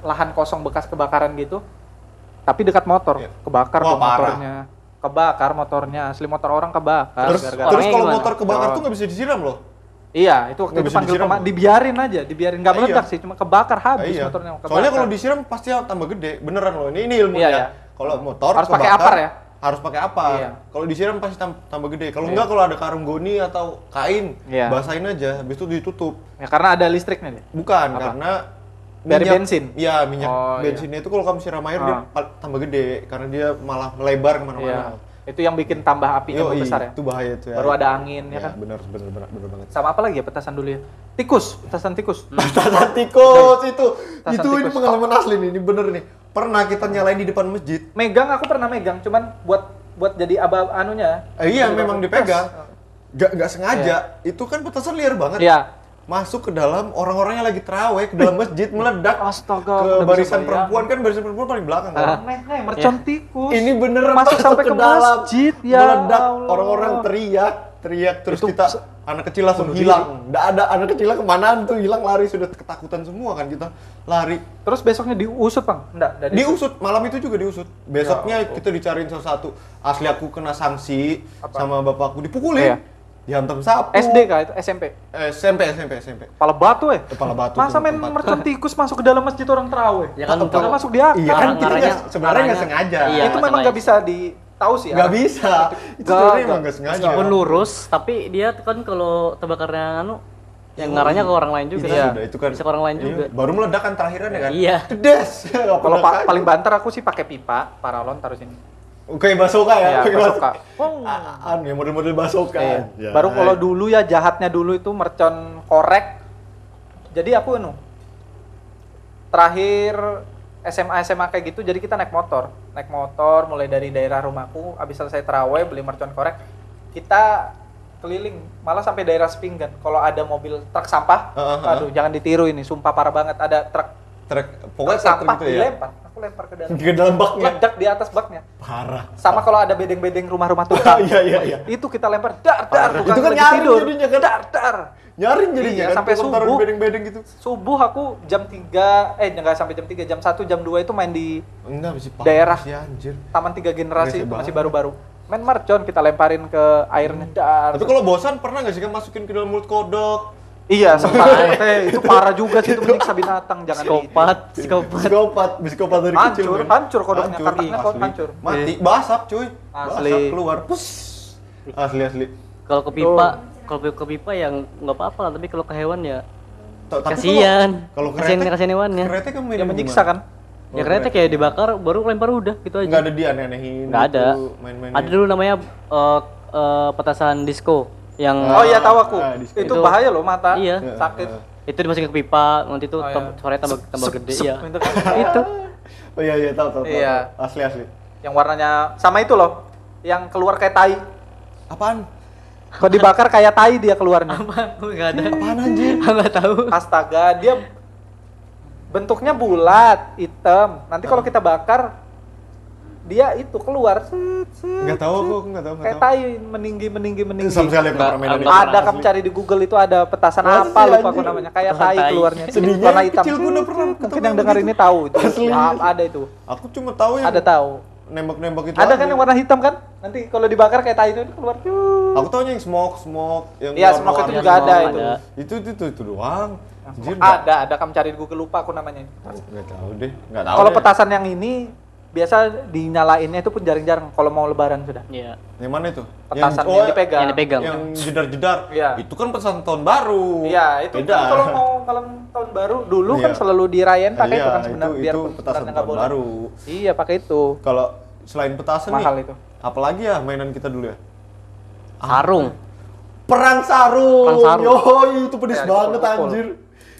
lahan kosong bekas kebakaran gitu. Tapi dekat motor, Iya. kebakar parah. motornya. Kebakar motornya, asli motor orang kebakar terus gara-gara- terus kalau motor kebakar tuh nggak bisa disiram loh. Iya, itu waktu itu panggil loh. dibiarin aja, dibiarin nggak Ah, meledak iya. sih, cuma kebakar habis iya. motornya. Soalnya kebakar. kalau disiram pasti tambah gede, beneran loh. Ini ini ilmunya. Iya, iya. Kalau motor Harus pakai apar ya? Harus pakai apar. Iya. Kalau disiram pasti tam- tambah gede. Kalau Iya. enggak kalau ada karung goni atau kain, Iya. basahin aja, habis itu ditutup. ya karena ada listriknya dia. Bukan, Apa? karena Dari bensin? Iya, minyak Oh, iya. bensinnya itu kalau kamu siram air dia Ah. pal- tambah gede karena dia malah melebar ke mana-mana. Iya. Itu yang bikin tambah apinya Yoi, besar ya. Itu bahaya tuh ya. Baru ada angin ya, ya kan. benar benar benar benar banget. Sama apa lagi ya petasan dulu ya? Tikus, petasan tikus. Petasan tikus itu. Petasan itu ini tikus. pengalaman asli nih, ini bener nih. Pernah kita nyalain di depan masjid. Megang aku pernah megang, cuman buat buat jadi aba anunya. Eh, iya, memang dipegang. Gak, gak sengaja. Itu kan petasan liar banget. Iya. Masuk ke dalam orang-orang yang lagi terawih ke dalam masjid meledak. Astaga, Ke barisan perempuan. Kan barisan perempuan paling belakang kan. Aneh, mercon tikus. Ini bener masuk sampai ke masjid ya. meledak. Orang-orang teriak teriak terus Itu kita anak kecil langsung hilang. Nggak ada anak kecilnya kemanaan tuh hilang lari. Sudah ketakutan semua kan kita. Lari. Terus besoknya diusut, Bang. Enggak, enggak diusut. Malam itu juga diusut. Besoknya Ya, kita dicariin salah satu. Asli aku kena sanksi Apa? sama bapakku. Dipukulin. Iya. Dihantam sapu SD kah itu SMP? Eh, SMP SMP SMP Kepala batu ya? Kepala batu Masa tuh main mercon tikus masuk ke dalam masjid orang terawih? Ya kan kalau- masuk di akal. iya kan kita Ngaranya- nggak- sebenarnya nggak ngaranya- sengaja iya. itu memang nggak bisa ditahu sih. nggak arah. bisa itu Nggak, sebenarnya nggak. emang nggak sengaja Meskipun lurus, tapi dia kan kalau terbakarnya anu yang ngarahnya ke orang lain juga Iya, kan. udah, itu kan Bisa ke orang lain iya, juga. Baru meledak kan terakhiran ya kan? Iya. Cedes. Kalau pa- paling banter aku sih pakai pipa, paralon taruh sini. Kayak basoka ya? Iya, basoka. bas- Ah, Anu ya model-model basoka. Iya. Ya. Baru kalau dulu ya jahatnya dulu itu mercon korek. Jadi aku anu terakhir SMA SMA kayak gitu jadi kita naik motor. Naik motor mulai dari daerah rumahku habis selesai terawih beli mercon korek. Kita keliling malah sampai daerah Sepinggan. Kalau ada mobil truk sampah, Heeh, heeh. aduh jangan ditiru ini, sumpah parah banget ada truk truk truk pokoknya truk sampah gitu ya. dilempar. Aku lempar ke dalam. Ke dalam baknya. Meledak di atas baknya. Parah. Sama kalau ada bedeng-bedeng rumah-rumah tukang. Iya iya iya. itu kita lempar dar dar tukang Itu kan lagi tidur jadinya kan? dar dar Nyaring jadi Iya, kan sampai subuh. bedeng-bedeng gitu. subuh aku jam 3 eh enggak sampai jam 3 jam 1 jam 2 itu main di Enggak masih parah Daerah. sih anjir. taman tiga generasi Biasa itu masih baru-baru main mercon kita lemparin ke airnya dar Tapi kalau bosan pernah nggak sih kan masukin ke dalam mulut kodok? Iya sempat itu parah juga sih itu menyiksa binatang jangan Psikopat, psikopat. Psikopat, psikopat dari Hancur, kecil. kan? hancur kodoknya, Hancur, kataknya kok hancur. Mati, basap cuy. Asli. Basap keluar. Pus. Asli asli. Kalau ke pipa, kalau ke pipa yang nggak apa-apa lah, tapi kalau ke hewan ya kasihan. Kalau Kasihan kretek, kasihan hewannya. kretek kan yang di menyiksa kan Ya kereta kayak dibakar baru lempar udah gitu aja. Nggak ada dia aneh-anehin. Nggak ada. gitu, Main-main. Ada dulu namanya eh, eh, petasan disco yang oh iya tahu aku Ah, itu, itu- bahaya loh mata Iya. sakit itu dimasukin ke pipa, nanti itu Oh, iya. suaranya tambah tambah Sep, gede sep, ya. itu. Oh iya iya tahu tahu. Iya. Asli asli. yang warnanya sama itu loh yang keluar kayak tai Apaan? kalau dibakar kayak tai dia keluarnya Enggak ada. Apaan anjir? Enggak tahu. astaga dia bentuknya bulat hitam nanti kalau kita bakar dia itu keluar set, set, Enggak tahu aku, enggak tahu, kayak tahu. tai meninggi meninggi meninggi Sama sekali aku nggak pernah Nggak, nggak ada kamu Asli. cari di Google itu ada petasan Asli, apa lupa aku namanya kayak tai keluarnya Sedihnya warna hitam kecil udah pernah mungkin yang dengar gitu. ini tahu itu ada itu Aku cuma tahu yang ada tahu nembak-nembak itu. ada kan yang warna hitam kan nanti kalau dibakar kayak tai itu keluar. Aku tahunya yang smoke, smoke, yang Iya, smoke itu juga ada itu. Itu itu itu, doang. Anjir, ada ada kamu cari di Google lupa aku namanya Enggak tahu deh, enggak tahu. kalau petasan yang ini biasa dinyalainnya itu pun jarang-jarang kalau mau lebaran sudah. Iya. Yang mana itu? Petasan oh, yang dipegang. Yang dipegang. Yang jedar-jedar. Iya. Itu kan petasan tahun baru. Iya, itu Beda. kan kalau mau malam tahun baru dulu kan Iya. selalu dirayain pakai Iya, itu kan sebenarnya itu, biar itu petasan tahun boleh. baru. Iya, pakai itu. Kalau selain petasan Mahal nih, itu. apalagi ya mainan kita dulu ya? Sarung. Perang sarung. Perang sarung. Yoi, itu pedis Ya, banget anjir.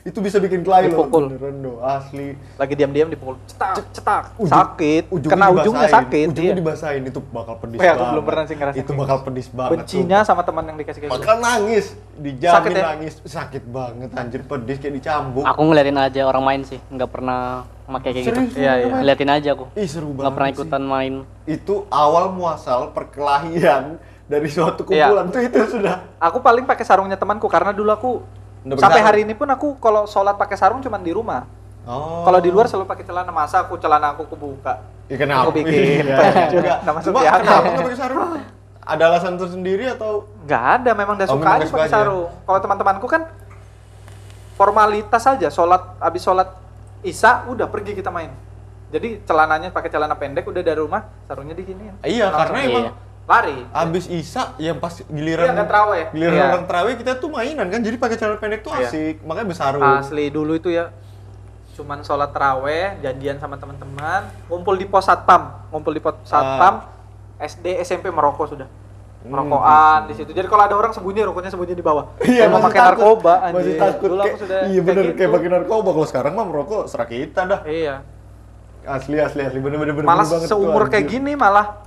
Itu bisa bikin kelahi loh. Dipukul. Beneran do, asli. Lagi diam-diam dipukul. Cetak, cetak. Ujung- sakit. ujungnya Kena ujungnya dibasahin. sakit. Ujungnya iya. dibasahin itu bakal pedis aku banget. belum pernah sih ngerasain Itu bakal pedis banget. Bencinya sama teman yang dikasih kayak gitu. Bakal nangis, dijamin Sakit ya? nangis. Sakit banget anjir, pedis kayak dicambuk. Aku ngeliatin aja orang main sih, nggak pernah pakai kayak gitu. Serius? Iya, iya. Ngeliatin aja aku. Ih seru banget Nggak pernah sih. ikutan main. Itu awal muasal perkelahian dari suatu Iya. kumpulan tuh itu sudah. Aku paling pakai sarungnya temanku karena dulu aku sampai sarung? hari ini pun aku kalau sholat pakai sarung cuman di rumah. Oh. Kalau di luar selalu pakai celana masa aku celana aku kebuka. Ya, kenapa? Aku bikin Iya, banyak iya. juga. Nama Cuma kenapa nggak pakai sarung? Ada alasan tersendiri atau? Nggak ada, memang udah Oh, suka aja pakai aja. sarung. Kalau teman-temanku kan formalitas aja, sholat habis sholat isya udah pergi kita main. Jadi celananya pakai celana pendek udah dari rumah, sarungnya di sini. Iya, karena Iya. Lari. abis Isa yang pas giliran Iya, kan terawih. giliran Iya. orang terawih kita tuh mainan kan jadi pakai celana pendek tuh Iya. asik makanya besarung Asli dulu itu ya cuman sholat terawih, janjian sama teman-teman, ngumpul di pos satpam, ngumpul di pos satpam, SD, SMP merokok sudah. Hmm. Merokokan di situ. Jadi kalau ada orang sembunyi, rokoknya sembunyi di bawah. Iya, mau masih pakai takut. narkoba Masih anjir. takut. Dulu aku Kayak- sudah Iya bener gitu. kayak pakai narkoba. Kalau sekarang mah merokok serak kita dah. Iya. Asli asli asli bener bener bener Malah banget tuh, seumur kayak gini malah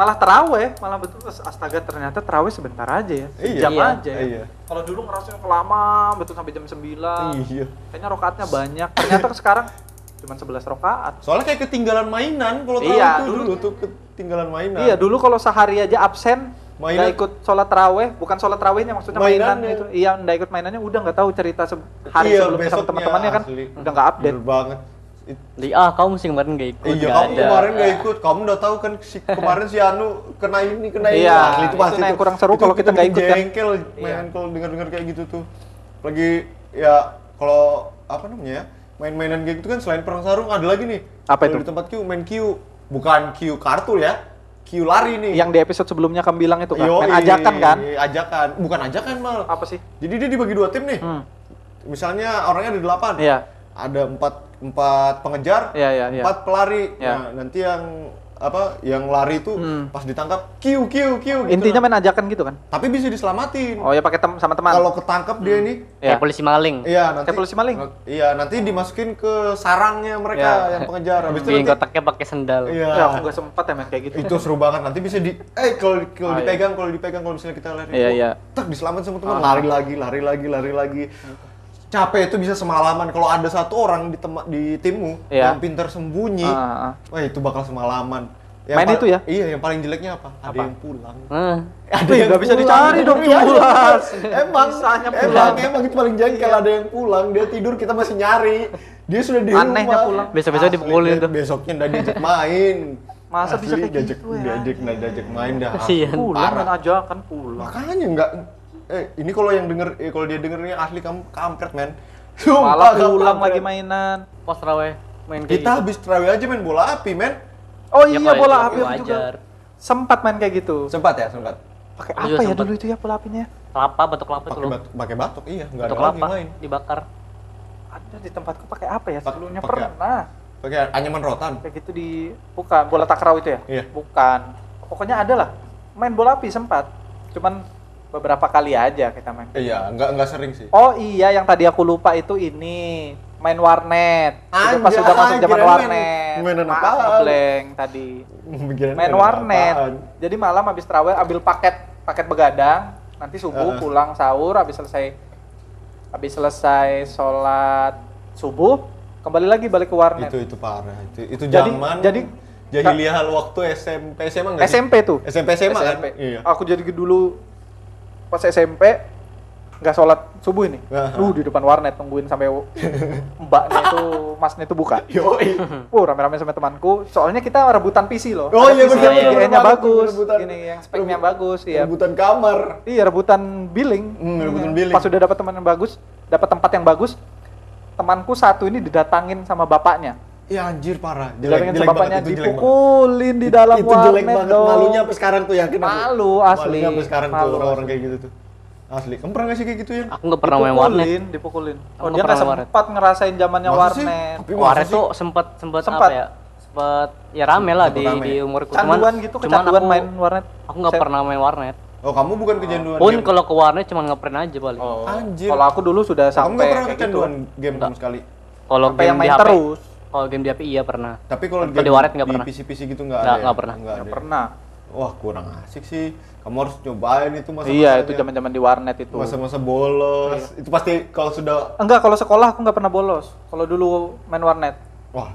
malah terawih, malah betul astaga ternyata terawih sebentar aja ya. Iya. Jam Iya. aja. ya. Iya. Kalau dulu ngerasain lama betul sampai jam 9. Iya. Kayaknya rokaatnya banyak. Ternyata sekarang cuma 11 rokaat. Soalnya kayak ketinggalan mainan kalau tahu Iya, dulu- dulu tuh ketinggalan mainan. Iya, dulu kalau sehari aja absen Mainan- nggak ikut sholat terawih, bukan sholat terawihnya maksudnya mainan itu. Iya, nggak ikut mainannya udah nggak tahu cerita se- hari Iya, sebelumnya sama teman-temannya kan asli. udah nggak update. Bener banget. Di ah kamu sih kemarin gak ikut. Iya, kamu ada. kemarin gak ikut. Kamu udah tahu kan si kemarin si Anu kena ini, kena ini. Iya, Asli itu pasti tuh. kurang seru Itu kalau kita bikin ikut kan. Jengkel Iya. main kalau dengar-dengar kayak gitu tuh. Lagi ya kalau apa namanya ya? Main-mainan kayak gitu kan selain perang sarung ada lagi nih. Apa itu? Di tempat Q main Q. Bukan Q kartu ya. Q lari nih. Yang di episode sebelumnya kamu bilang itu kan, Yoi, main ajakan kan? Ajakan. Bukan ajakan mal. Apa sih? Jadi dia dibagi dua tim nih. Hmm. Misalnya orangnya ada delapan. Iya. Ada empat empat pengejar, Iya, iya, iya. empat pelari. Iya. Nah, nanti yang apa? Yang lari itu Hmm. pas ditangkap Q Q Q. Gitu Intinya nah. main ajakan gitu kan? Tapi bisa diselamatin. Oh ya pakai tem- sama teman. Kalau ketangkap dia ini, Iya. Kayak polisi maling. iya nanti. Kayak polisi maling. Iya nanti dimasukin ke sarangnya mereka Iya. yang pengejar. Habis itu nanti. kotaknya pakai sendal. Iya. Ya, aku nggak sempat ya kayak gitu. itu seru banget nanti bisa di eh kalau kalau Oh, iya. dipegang kalau dipegang kalau misalnya kita lari Iya, oh, iya. tak diselamat sama teman Ah. lari lagi lari lagi lari lagi capek itu bisa semalaman kalau ada satu orang di tema, di timmu Iya. yang pintar sembunyi Ah, ah. wah itu bakal semalaman Main pal- itu ya? iya yang paling jeleknya apa ada Apa? yang pulang Nah, ada Wih, nggak bisa dicari dong, Iya, jelas. emang Bisanya emang pulang. Iya. emang itu paling jengkel ada yang pulang dia tidur kita masih nyari dia sudah di Anehnya rumah pulang. Besok-besok dipukulin tuh. besoknya udah diajak main Masa bisa Asli, kayak diajak, gitu ya, diajak, anjing. diajak main dah. Pulang Parah. main ajakan pulang. makanya enggak eh ini kalau yang denger eh, kalau dia dengernya asli kamu kampret men Malah Sumpah, pulang kampret. lagi mainan. pas terawih main kayak kita gitu. habis terawih aja main bola api men Oh Ya, iya bola api aku juga. wajar. Sempat main kayak gitu. sempat ya sempat Pakai apa juga ya dulu itu ya bola apinya? kelapa batok kelapa itu pakai loh. pakai batuk iya enggak ada Batok lagi kelapa yang lain dibakar. Ada di tempatku pakai apa ya? Sebelumnya pakai- pernah. pakai anyaman rotan Kayak gitu di bukan bola takraw itu ya? Iya. Bukan. Pokoknya ada lah. Main bola api sempat. Cuman beberapa kali aja kita main. iya enggak enggak sering sih Oh iya, yang tadi aku lupa itu ini main warnet. Itu pas Anjay, sudah masuk zaman main- warnet. mainan Maaf, apaan? ngeblank tadi. Main mainan warnet. apaan? Jadi malam habis terawih ambil paket paket begadang, nanti subuh Heeh. pulang sahur habis selesai habis selesai sholat subuh kembali lagi balik ke warnet. itu itu parah itu itu Jadi- zaman jadi- jahiliyah waktu SMP SMA enggak? SMP tuh. SMP SMA kan? SMP. Iya. Aku jadi dulu pas SMP nggak sholat subuh ini. Duh di depan warnet tungguin sampai mbaknya itu masnya itu buka. Yoi. Uh, rame-rame sama temanku. Soalnya kita rebutan PC loh. Oh Ada iya benar benar. Benar, bagus. rebutan- Gini yang speknya bagus ya. Rebutan kamar. Iya, rebutan billing. Hmm, rebutan billing. Pas sudah dapat teman yang bagus, dapat tempat yang bagus, temanku satu ini didatangin sama bapaknya. Iya anjir parah. Jelek, jelek bapaknya banget itu jelek banget. dipukulin di dalam itu jelek warnet banget. dong. Malunya sampai sekarang tuh yakin aku. Malu, asli. Malunya sampai sekarang Malu, tuh orang-orang kayak gitu tuh. Asli. Kamu pernah gak sih kayak gitu ya? Aku nggak pernah main warnet. Dipukulin, Oh, dia pernah warnet. sempat ngerasain zamannya warnet. Tapi Warnet tuh sempet sempet, Sempat. apa ya? Sempet ya rame lah di di umurku. Canduan gitu, cuman kecanduan aku, main warnet. Aku nggak Saya- pernah main warnet. Oh, kamu bukan kecanduan Pun game. kalau ke warnet cuman ngeprint aja paling. Oh. Anjir. Kalau aku dulu sudah kamu sampai nggak pernah kayak gitu. kecanduan game sama sekali. Kalau Sampai yang game di main HP, terus. Kalau game di HP iya pernah. Tapi kalau Kalau di warnet nggak di pernah. PC-PC gitu nggak Nggak- ada. ya? nggak pernah. Nggak ada. pernah. Wah, kurang asik sih. Kamu harus cobain itu masa Iya, itu zaman-zaman di warnet itu. masa-masa bolos. Iya. Itu pasti kalau sudah Enggak, kalau sekolah aku nggak pernah bolos. Kalau dulu main warnet. wah,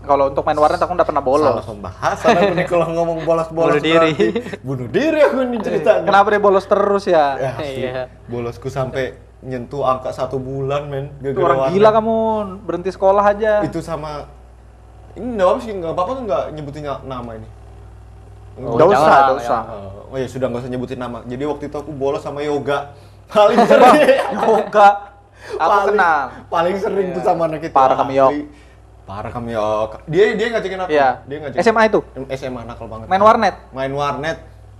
Kalau untuk main warnet aku nggak pernah bolos. salah pembahasan aku nih kalau ngomong bolos-bolos Bunuh diri. berarti. Bunuh diri aku nih ceritanya. Kenapa dia bolos terus ya? Ya. Iya. Bolosku sampai nyentuh angka satu bulan, men. Itu gara-gara orang warnet. gila kamu berhenti sekolah aja. Itu sama ini nggak apa sih, nggak apa-apa tuh nggak nyebutin na- nama ini. Oh, Nggak usah, jangan, nggak usah. Oh ya sudah nggak usah nyebutin nama. Jadi waktu itu aku bolos sama yoga. Paling sering. Yoga. Aku paling, kenal. Paling sering tuh sama anak itu. Parah kami, Yok. Parah kami yok. Dia dia ngajakin aku. Iya. Dia ngajakin. SMA itu. SMA nakal banget. Main warnet. Main warnet.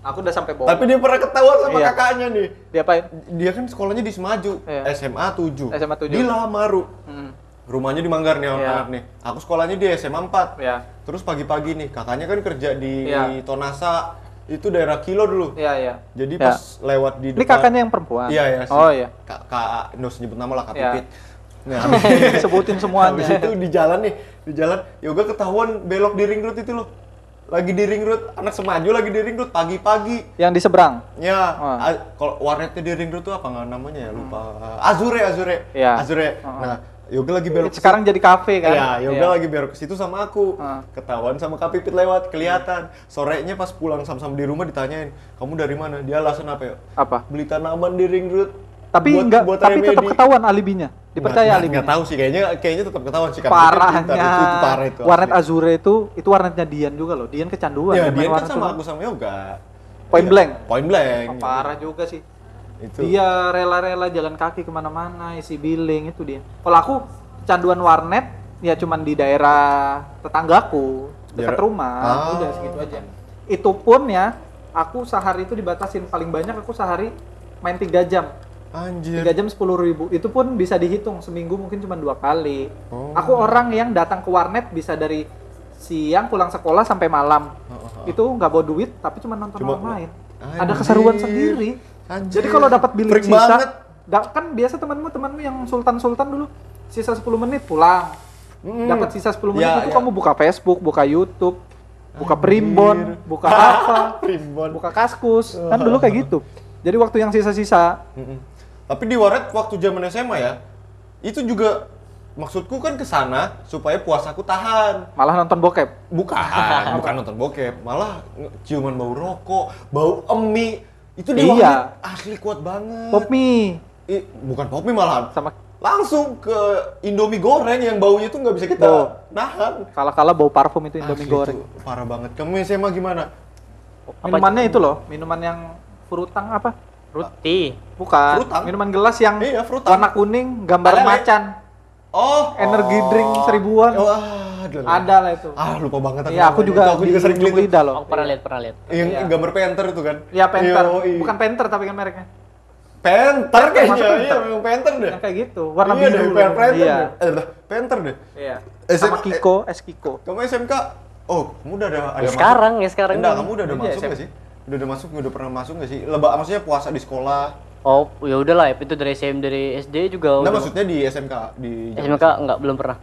Aku udah sampai bolos. Tapi dia pernah ketahuan sama Iya. kakaknya nih. Diapain? Dia kan sekolahnya di Semaju, Iya. SMA 7. SMA 7. Di Lamaru. Hmm. Rumahnya di Manggar nih Iya. nih. Aku sekolahnya di SMA 4. Ya. Terus pagi-pagi nih, kakaknya kan kerja di Iya. Tonasa. Itu daerah Kilo dulu. Iya, iya. Jadi Ya. pas lewat di Ini kakaknya yang perempuan. Iya, iya. si- Oh iya. Kak, kak, usah nyebut nama lah, Kak Iya. Pipit. Nah, Sebutin semuanya. habis itu di jalan nih, di jalan yoga ketahuan belok di ring road itu loh. Lagi di ring road, anak semaju lagi di ring road pagi-pagi. Yang di seberang. Ya, a- kalau warnetnya di ring road tuh apa nggak namanya ya? Lupa. Azure, Azure. Iya. Azure. Heeh. Nah, yoga lagi belok Sekarang jadi kafe kan? Iya, yoga Iya. lagi belok ke situ sama aku. Heeh. Ketahuan sama Kak Pipit lewat, kelihatan. Sorenya pas pulang sama-sama di rumah ditanyain, "Kamu dari mana?" Dia alasan apa ya? Apa? Beli tanaman di ring road. Tapi buat- enggak, buat tapi tetap remedi." ketahuan alibinya. Dipercaya Nggak-. Nggak tahu sih, kayaknya kayaknya tetap ketahuan sih. Parahnya. Itu, itu parah itu. warnet asli. Azure itu itu warnetnya Dian juga loh. Dian kecanduan. Ya, main dia kan sama aku sama yoga. Point Iya, blank? Point blank. Oh, parah juga sih. Itu. Dia rela-rela jalan kaki ke mana-mana, isi billing itu dia. Kalau aku canduan warnet ya cuman di daerah tetanggaku dekat Daerah- rumah, Ah. udah segitu aja. Itu pun ya, aku sehari itu dibatasin paling banyak aku sehari main tiga jam. Anjir. Tiga jam sepuluh ribu. Itu pun bisa dihitung seminggu mungkin cuma dua kali. Oh. Aku orang yang datang ke warnet bisa dari siang pulang sekolah sampai malam. Itu nggak bawa duit tapi cuma nonton Cuma- orang. Anjir. Ada keseruan sendiri. Anjir. Jadi kalau dapat billing Freak sisa, banget. kan biasa temanmu temanmu yang sultan-sultan dulu sisa 10 menit pulang. Mm. Dapat sisa 10 menit Ya, itu ya. kamu buka Facebook, buka YouTube, buka Anjir. Primbon, buka apa, Primbon. buka Kaskus. Kan dulu kayak gitu. Jadi waktu yang sisa-sisa. Tapi di warnet waktu zaman SMA ya, itu juga maksudku kan ke sana supaya puasaku tahan. malah nonton bokep. Bukan, bukan nonton bokep, malah ciuman bau rokok, bau emi. Itu di Iya. asli kuat banget. Pop mie Ih, bukan pop mie malahan. sama Langsung ke Indomie goreng yang baunya tuh nggak bisa kita Bau. nahan. kala-kala bau parfum itu Indomie Asli goreng. tuh parah banget. Kamu SMA gimana? Minumannya itu loh, minuman yang frutang apa? Ruti. Bukan. Frutang? Minuman gelas yang Iya, frutang. warna kuning, gambar Alele. macan. Oh, Energi oh. drink seribuan. Wah, aduh. Ada lah itu. Ah, lupa banget Iya, aku juga Itu aku juga sering beli lidah loh. Aku pernah lihat, pernah lihat. Yang Iya. gambar penter itu kan? Iya, Penter. Yoi. Bukan Penter tapi kan mereknya. Penter kayaknya, iya memang Penter deh. Yang kayak gitu, warna iya, biru. deh, Penter, Penter Iya. deh. Eh, Penter deh. Iya. Sama Kiko, es Kiko. Kamu SMK? Oh, kamu udah ada ada Ya sekarang, ya sekarang. Enggak, kamu udah ada Iya, masuk sih? Udah ada masuk, udah pernah masuk nggak sih? Lebak maksudnya puasa di sekolah. Oh, ya udahlah, itu dari SM dari SD juga. Enggak udah. maksudnya di SMK di SMK enggak belum pernah.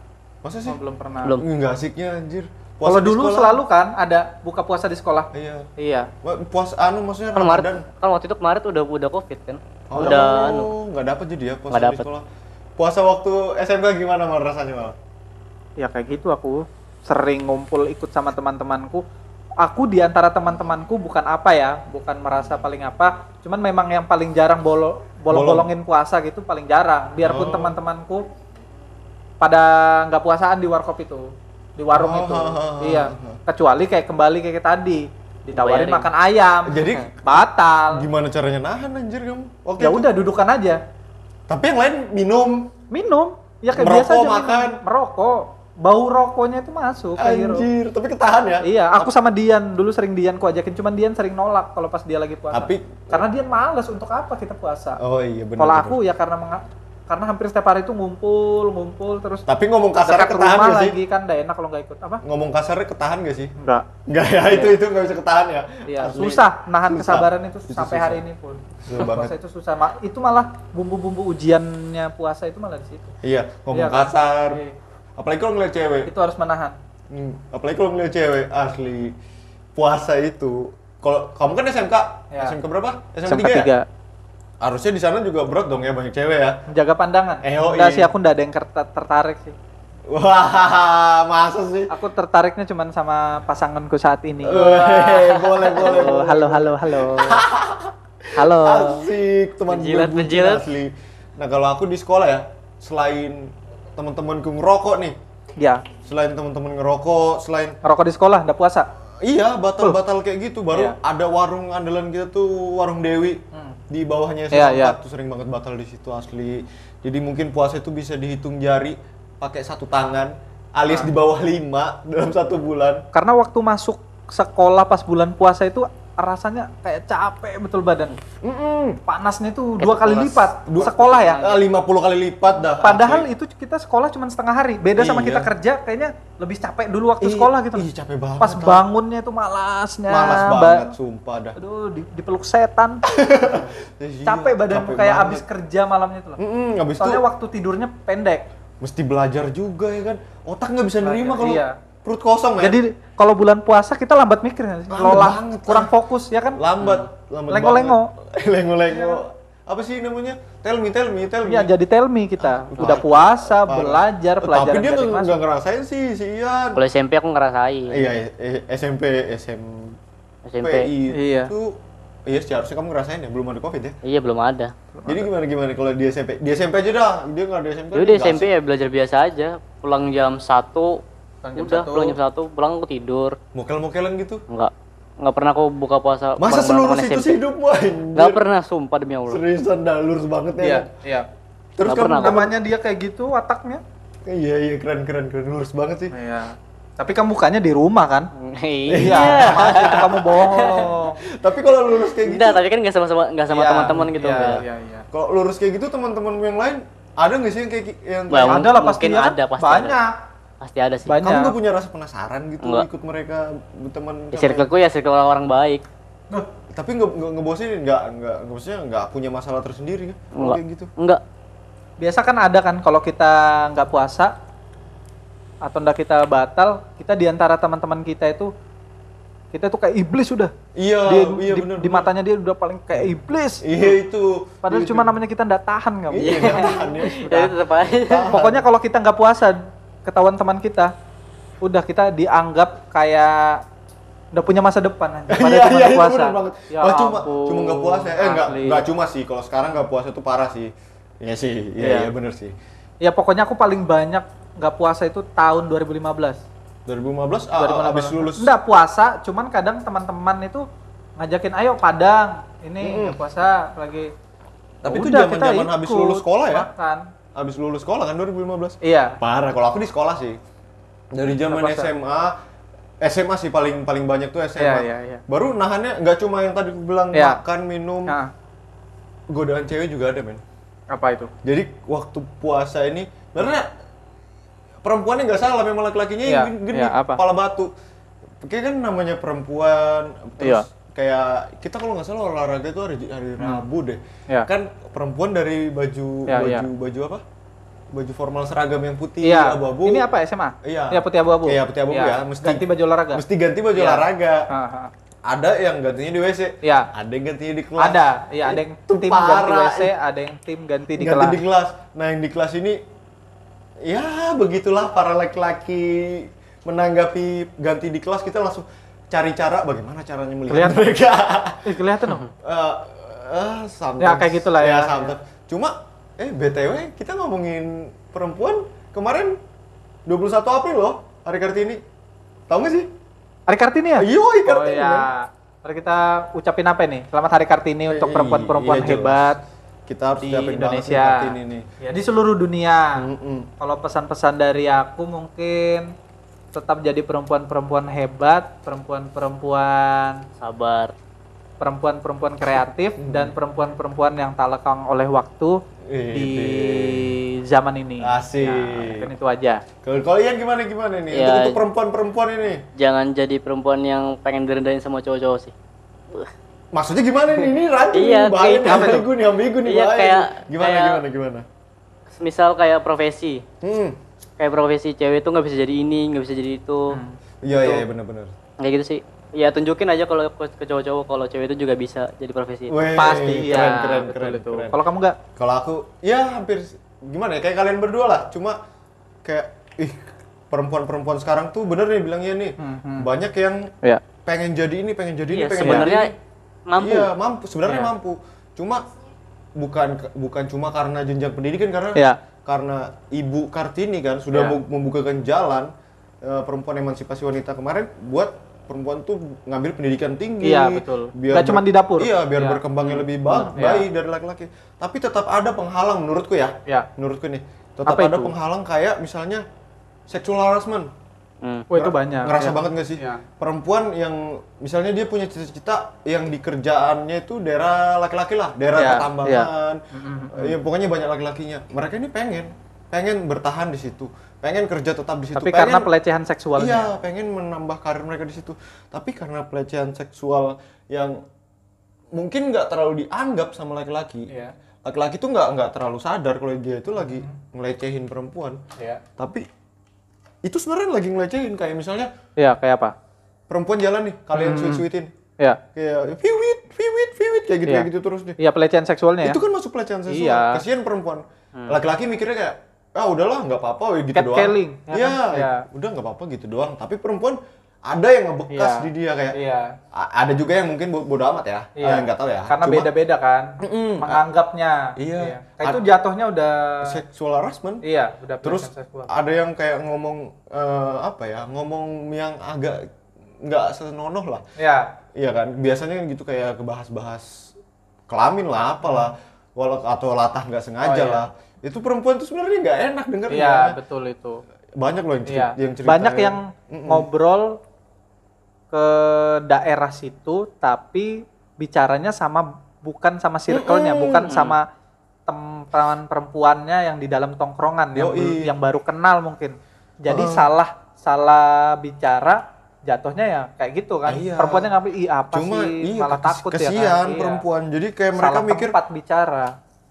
Masa sih? Oh, belum pernah. Belum. Enggak asiknya anjir. Kalau di dulu sekolah. selalu kan ada buka puasa di sekolah. Iya. Iya. Wah, Puasa anu maksudnya Kan Maret, Ramadan. kan waktu itu kemarin udah udah Covid kan. Oh, udah anu. nggak dapat jadi ya puasa di dapet. sekolah. Puasa waktu SMK gimana mal rasanya mal? Ya kayak gitu aku sering ngumpul ikut sama teman-temanku. Aku di antara teman-temanku bukan apa ya, bukan merasa paling apa, cuman memang yang paling jarang bolo bolong-bolongin puasa gitu paling jarang. Biarpun Oh. teman-temanku pada nggak puasaan di warkop itu, di warung Oh, itu. ha, ha, ha, Iya. Kecuali kayak kembali kayak tadi, ditawarin Bayarin. makan ayam. Jadi- batal. Gimana caranya nahan anjir kamu? Waktu Ya itu? udah dudukan aja. Tapi yang lain minum. Minum. Ya kayak Merokok, biasa aja minum. makan. Merokok. Bau rokoknya itu masuk hero. Anjir, tapi ketahan ya. Iya, aku sama Dian dulu sering Dian ku ajakin, cuman Dian sering nolak kalau pas dia lagi puasa. Tapi karena Dian males untuk apa kita puasa. oh iya benar. kalau aku ya karena karena hampir setiap hari itu ngumpul, ngumpul terus Tapi ngomong dekat ketahan rumah gak sih? lagi kan enggak enak kalau nggak ikut apa? Ngomong kasarnya ketahan gak sih? Enggak. Enggak ya, itu itu nggak bisa ketahan ya. Iya, Asli. susah nahan Susah. kesabaran itu Itu sampai susah. hari ini pun. Susah banget. Puasa itu susah. Ma- Itu malah bumbu-bumbu ujiannya puasa itu malah di situ. Iya, ngomong Iya kan? kasar. Iya. Apalagi kalau ngeliat cewek. Itu harus menahan. Hmm, apalagi kalau ngeliat cewek asli puasa itu. Kalau kamu kan SMK, Ya. SMK berapa? SMK, Sampai 3 ya? tiga. Harusnya di sana juga berat dong ya banyak cewek ya. Menjaga pandangan. Eh, oh, Enggak iya. sih, aku enggak ada yang tertarik sih. Wah, masa sih? Aku tertariknya cuma sama pasanganku saat ini. Weh, boleh, boleh, Halo, boleh. halo, halo, halo. Halo. Asik, teman Menjilat, menjilat. asli. Nah, kalau aku di sekolah ya, selain teman-temanku ngerokok nih, Ya, selain teman-teman ngerokok, selain ngerokok di sekolah, enggak puasa. iya batal-batal kayak gitu, baru Iya. ada warung andalan kita tuh warung Dewi Hmm. di bawahnya Iya, SMA iya. tuh sering banget batal di situ asli. Jadi mungkin puasa itu bisa dihitung jari pakai satu tangan, alias Ah. di bawah lima dalam satu bulan. Karena waktu masuk sekolah pas bulan puasa itu rasanya kayak capek betul badan. Mm-mm. Panasnya itu dua kali lipat. Dua- Sekolah ya. Ah, 50 kali lipat dah. Padahal asli. itu kita sekolah cuma setengah hari. Beda sama Iya. kita kerja, kayaknya lebih capek dulu waktu Ih, sekolah gitu. ih, capek banget, Pas bangunnya itu malasnya. malas ba- banget sumpah dah. Aduh, di- dipeluk setan. Iya, capek badanmu capek kayak banget. abis kerja malamnya itu loh. Mm-mm, habis itu Soalnya waktu tidurnya pendek. mesti belajar juga ya kan. Otak nggak bisa nerima kalau iya. Perut kosong ya. Jadi kalau bulan puasa kita lambat mikir nggak sih? Lambat Lola, banget, kurang ah. fokus ya kan? lambat, lambat Lengo-lengo. banget. Lengo-lengo. Apa sih namanya? Tell me, tell me, tell me. Iya jadi tell me kita. Ah, Udah parah. puasa, Parah. belajar, pelajaran Tapi dia nggak ngerasain sih si Ian. Kalau SMP aku ngerasain. Iya, eh, SMP, SM, SMP. Iya. itu iya seharusnya kamu ngerasain ya belum ada covid ya. Iya belum ada. Jadi gimana gimana kalau di SMP? Di SMP aja dah. Dia nggak ada SMP. Jadi di SMP ya belajar biasa aja. Pulang jam 1 Pulang jam udah satu. pulang jam 1 pulang aku tidur. Mokel-mokelan gitu. Enggak. Enggak pernah aku buka puasa Masa seluruh situ SMP. hidup. Enggak pernah sumpah demi Allah. Seriusan dah lurus banget ya. Iya, kan? iya. Terus Nggak kamu pernah. Namanya dia kayak gitu wataknya. Iya iya keren keren keren lurus banget sih. Iya. Tapi kamu bukannya di rumah kan? Iya. aja itu kamu bohong. Tapi kalau lurus kayak gitu, Enggak, tapi kan enggak sama-sama enggak sama Iya, teman-teman gitu Iya, enggak. iya, iya. kalau lurus kayak gitu teman-temanmu yang lain ada nggak sih yang kayak yang Bah, Ada lah pasti mungkin kan? ada, pasti Banyak. Pasti ada sih. Banyak. kamu nggak punya rasa penasaran gitu Enggak. ikut mereka teman Di circleku ya circle orang-orang baik. Duh, tapi nggak nggak ngebosenin nggak nggak nggak maksudnya nggak punya masalah tersendiri kan Enggak. kayak gitu Enggak. Biasa kan ada kan kalau kita nggak puasa atau ndak kita batal, kita di antara teman-teman kita itu kita tuh kayak iblis sudah. iya Dia, iya di, benar di matanya dia udah paling kayak iblis. iya itu Padahal Itu. cuma namanya kita ndak tahan kamu. iya kan ya Ya itu tetap aja. Pokoknya kalau kita nggak puasa, ketahuan teman kita, udah kita dianggap kayak udah punya masa depan aja. Padahal iya cuma iya puasa. Ya oh, cuma ampun, cuma nggak puasa eh nggak cuma sih kalau sekarang nggak puasa itu parah sih iya sih iya Iya. iya benar sih Ya pokoknya aku paling banyak nggak puasa itu tahun 2015. 2015 ah, abis lulus Enggak puasa, cuman kadang teman-teman itu ngajakin ayo Padang. Ini nggak puasa lagi. Tapi Ya itu zaman-zaman habis lulus sekolah ya? Makan. Abis lulus sekolah kan 2015 Iya. Parah, kalau aku di sekolah sih. Dari zaman? SMA, SMA sih paling paling banyak tuh SMA. Iya, iya, iya. Baru nahannya nggak cuma yang tadi aku bilang Iya. makan, minum, Nah, godaan cewek juga ada, men. apa itu? Jadi waktu puasa ini, karena perempuannya nggak salah, memang laki-lakinya Iya, yang gini, iya, apa? kepala batu. Kayak kan namanya perempuan, terus Iya. Kayak kita kalau nggak salah olahraga itu hari hari Rabu deh. Iya. Kan perempuan dari baju Iya, baju iya. baju apa? Baju formal seragam yang putih Iya. abu-abu. Ini apa SMA? Iya. Iya putih abu-abu. Iya, putih abu-abu ya, mesti. ganti baju olahraga. Mesti ganti baju Iya. olahraga. Ah, ah. Ada yang gantinya di WC. Iya. Ada yang gantinya di kelas. Ada, iya ada yang Itu tim ganti parah. WC, ada yang tim ganti di ganti kelas. di kelas. Nah, yang di kelas ini ya begitulah para laki-laki menanggapi ganti di kelas kita langsung cari cara bagaimana caranya melihat Kelihatan. mereka. Eh, kelihatan dong. Eh, eh, sometimes. Ya, kayak gitulah ya. sometimes. Cuma eh BTW kita ngomongin perempuan kemarin 21 April loh hari Kartini. Tahu nggak sih? Hari Kartini ya? Iya, Hari Oh Kartini. iya. Mari kita ucapin apa nih? Selamat Hari Kartini untuk Eh, perempuan-perempuan iya, hebat kita harus di Indonesia. Kartini nih. Ya di seluruh dunia. Mm-mm. Kalau pesan-pesan dari aku mungkin tetap jadi perempuan-perempuan hebat, perempuan-perempuan Sabar. perempuan-perempuan kreatif dan perempuan-perempuan yang tak lekang oleh waktu di zaman ini. Asik. Ya, kan itu aja. Kalau kalau Ian gimana gimana nih? Ya. Untuk, perempuan-perempuan ini. Jangan jadi perempuan yang pengen direndahin sama cowok-cowok sih. Maksudnya gimana nih? Ini rancu Iya, nih, bahaya nih, itu. ambigu nih, ambigu nih, Iya, bahaya kayak- nih. Gimana, kayak- gimana, gimana? Misal kayak profesi. Hmm. Kayak profesi cewek tuh nggak bisa jadi ini, nggak bisa jadi itu. Iya, iya, iya, benar-benar. Kayak gitu sih. Ya tunjukin aja kalau ke ke cowok-cowok kalau cewek itu juga bisa jadi profesi. itu. Weh, Pasti keren, ya. keren, betul keren, itu. keren. Kalau kamu enggak? Kalau aku, ya hampir gimana ya? Kayak kalian berdua lah. Cuma kayak, ih, perempuan-perempuan sekarang tuh bener nih bilangnya nih. Banyak yang Ya. pengen jadi ini, pengen jadi Iya, ini, pengen sebenarnya jadi ini. mampu. Iya, mampu. Sebenarnya Iya. mampu. Cuma bukan bukan cuma karena jenjang pendidikan karena Iya. Karena Ibu Kartini kan sudah Iya. mem- membukakan jalan eh, perempuan emansipasi wanita kemarin buat perempuan tuh ngambil pendidikan tinggi. Iya, betul. Nggak cuma di dapur. Iya, biar Iya. berkembangnya lebih ba- Iya. baik dari laki-laki. Tapi tetap ada penghalang menurutku ya. Ya. Menurutku nih, tetap Apa ada itu? penghalang kayak misalnya sexual harassment. Hmm. Oh, itu banyak. Ngerasa ya. banget gak sih? Iya. Perempuan yang misalnya dia punya cita-cita yang di kerjaannya itu daerah laki-laki lah, daerah Iya, pertambangan. Ya, pokoknya banyak laki-lakinya. Mereka ini pengen pengen bertahan di situ, pengen kerja tetap di situ. Tapi pengen, karena pelecehan seksualnya. Iya, pengen menambah karir mereka di situ. Tapi karena pelecehan seksual yang mungkin nggak terlalu dianggap sama laki-laki. Iya. Laki-laki tuh nggak nggak terlalu sadar kalau dia itu lagi ngelecehin perempuan. Iya. Tapi itu sebenarnya lagi ngelecehin kayak misalnya Iya, kayak apa? perempuan jalan nih, kalian sweet-sweetin. Iya. Kayak fiwit, fiwit, fiwit kayak gitu Iya. kayak gitu terus deh. Iya, pelecehan seksualnya ya. Itu kan masuk pelecehan seksual. Iya. Kasihan perempuan. Laki-laki mikirnya kayak ah udahlah nggak apa-apa gitu doang. Catcalling, ya Iya? Iya. udah nggak apa-apa gitu doang. Tapi perempuan ada yang ngebekas Iya. di dia kayak. A- ada juga yang mungkin bo- bodo amat ya. Eh, nggak tahu ya. Karena beda-beda kan. Mm-mm. Menganggapnya. Iya. Kayak itu jatuhnya udah seksual harassment. Iya, udah Terus ada yang kayak ngomong eh, apa ya? Ngomong yang agak nggak senonoh lah. Iya. Iya kan, biasanya kan gitu kayak kebahas-bahas kelamin lah, apalah, walau atau latah nggak sengaja Oh, iya. lah. Itu perempuan tuh sebenarnya nggak enak denger Iya, betul itu. Banyak loh yang cerita, Iya. yang cerita Banyak yang ngobrol ke daerah situ tapi bicaranya sama bukan sama circle-nya, bukan sama teman perempuannya yang di dalam tongkrongan yang Yoi. bel- yang baru kenal mungkin. Jadi salah salah bicara jatuhnya ya kayak gitu kan. Iya. Perempuannya ngambil ih apa Cuma sih iya, malah kes- takut ya kesian kan. Iya. perempuan. Jadi kayak mereka Salah mikir tempat bicara.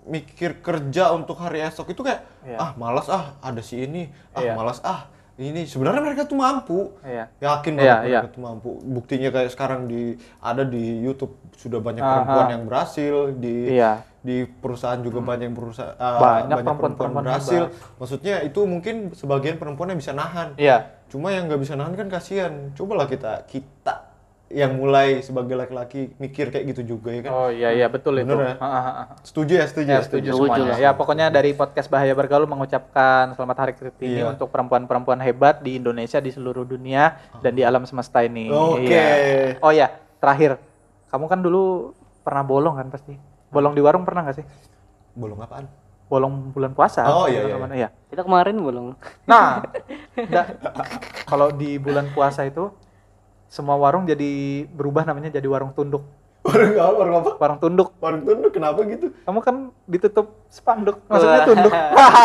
mikir kerja untuk hari esok itu kayak Iya. ah malas ah ada si ini, ah Iya. malas ah ini sebenarnya mereka tuh mampu. Iya. Yakin Iya, banget iya. mereka tuh mampu. Buktinya kayak sekarang di ada di YouTube sudah banyak Aha. perempuan yang berhasil di Iya. di perusahaan juga banyak perusahaan uh, Banyak perempuan perempuan-perempuan berhasil. Maksudnya itu mungkin sebagian perempuan yang bisa nahan. Iya. Cuma yang nggak bisa nahan kan kasihan. Cobalah kita kita yang mulai sebagai laki-laki mikir kayak gitu juga ya kan. Oh iya iya betul itu. Bener ya? Ah, ah. Setuju ya, setuju Ya, ya, setuju Setuju semuanya. Ya, pokoknya dari podcast Bahaya Bergaul mengucapkan selamat Hari Kartini Iya. untuk perempuan-perempuan hebat di Indonesia, di seluruh dunia dan di alam semesta ini. Oke. Iya. Oh ya, terakhir. Kamu kan dulu pernah bolong kan pasti? Bolong di warung pernah nggak sih? Bolong apaan? Bolong bulan puasa. Oh, iya, iya, teman-teman. Iya. Kita kemarin belum. Nah, kalau di bulan puasa itu semua warung jadi berubah namanya jadi warung tunduk. Warung apa? Warung apa? Warung tunduk. Warung tunduk kenapa gitu? Kamu kan ditutup spanduk, maksudnya tunduk.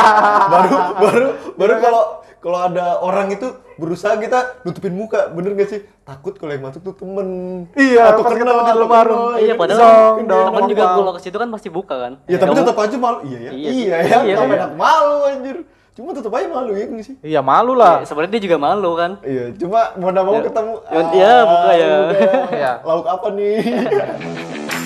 baru baru baru kalau kalau ada orang itu berusaha kita nutupin muka, bener gak sih? Takut kalau yang masuk tuh temen. Iya, atau pas kenal, di dalam warung. kenal, Iya, ya kan? padahal Zong, Kan dong. Temen juga kalau ke situ kan pasti buka kan. Ya tapi Kamu- tetap aja malu. Iya ya. Iya, Iya, iya, ya. iya, Kamu iya. enak malu anjir. Cuma tetap aja malu ya nggak sih? Iya malu lah. Ya, sebenarnya dia juga malu kan. Iya, cuma mau nggak mau Ya. ketemu. Ya, iya, buka ya. Iya. Lauk apa nih?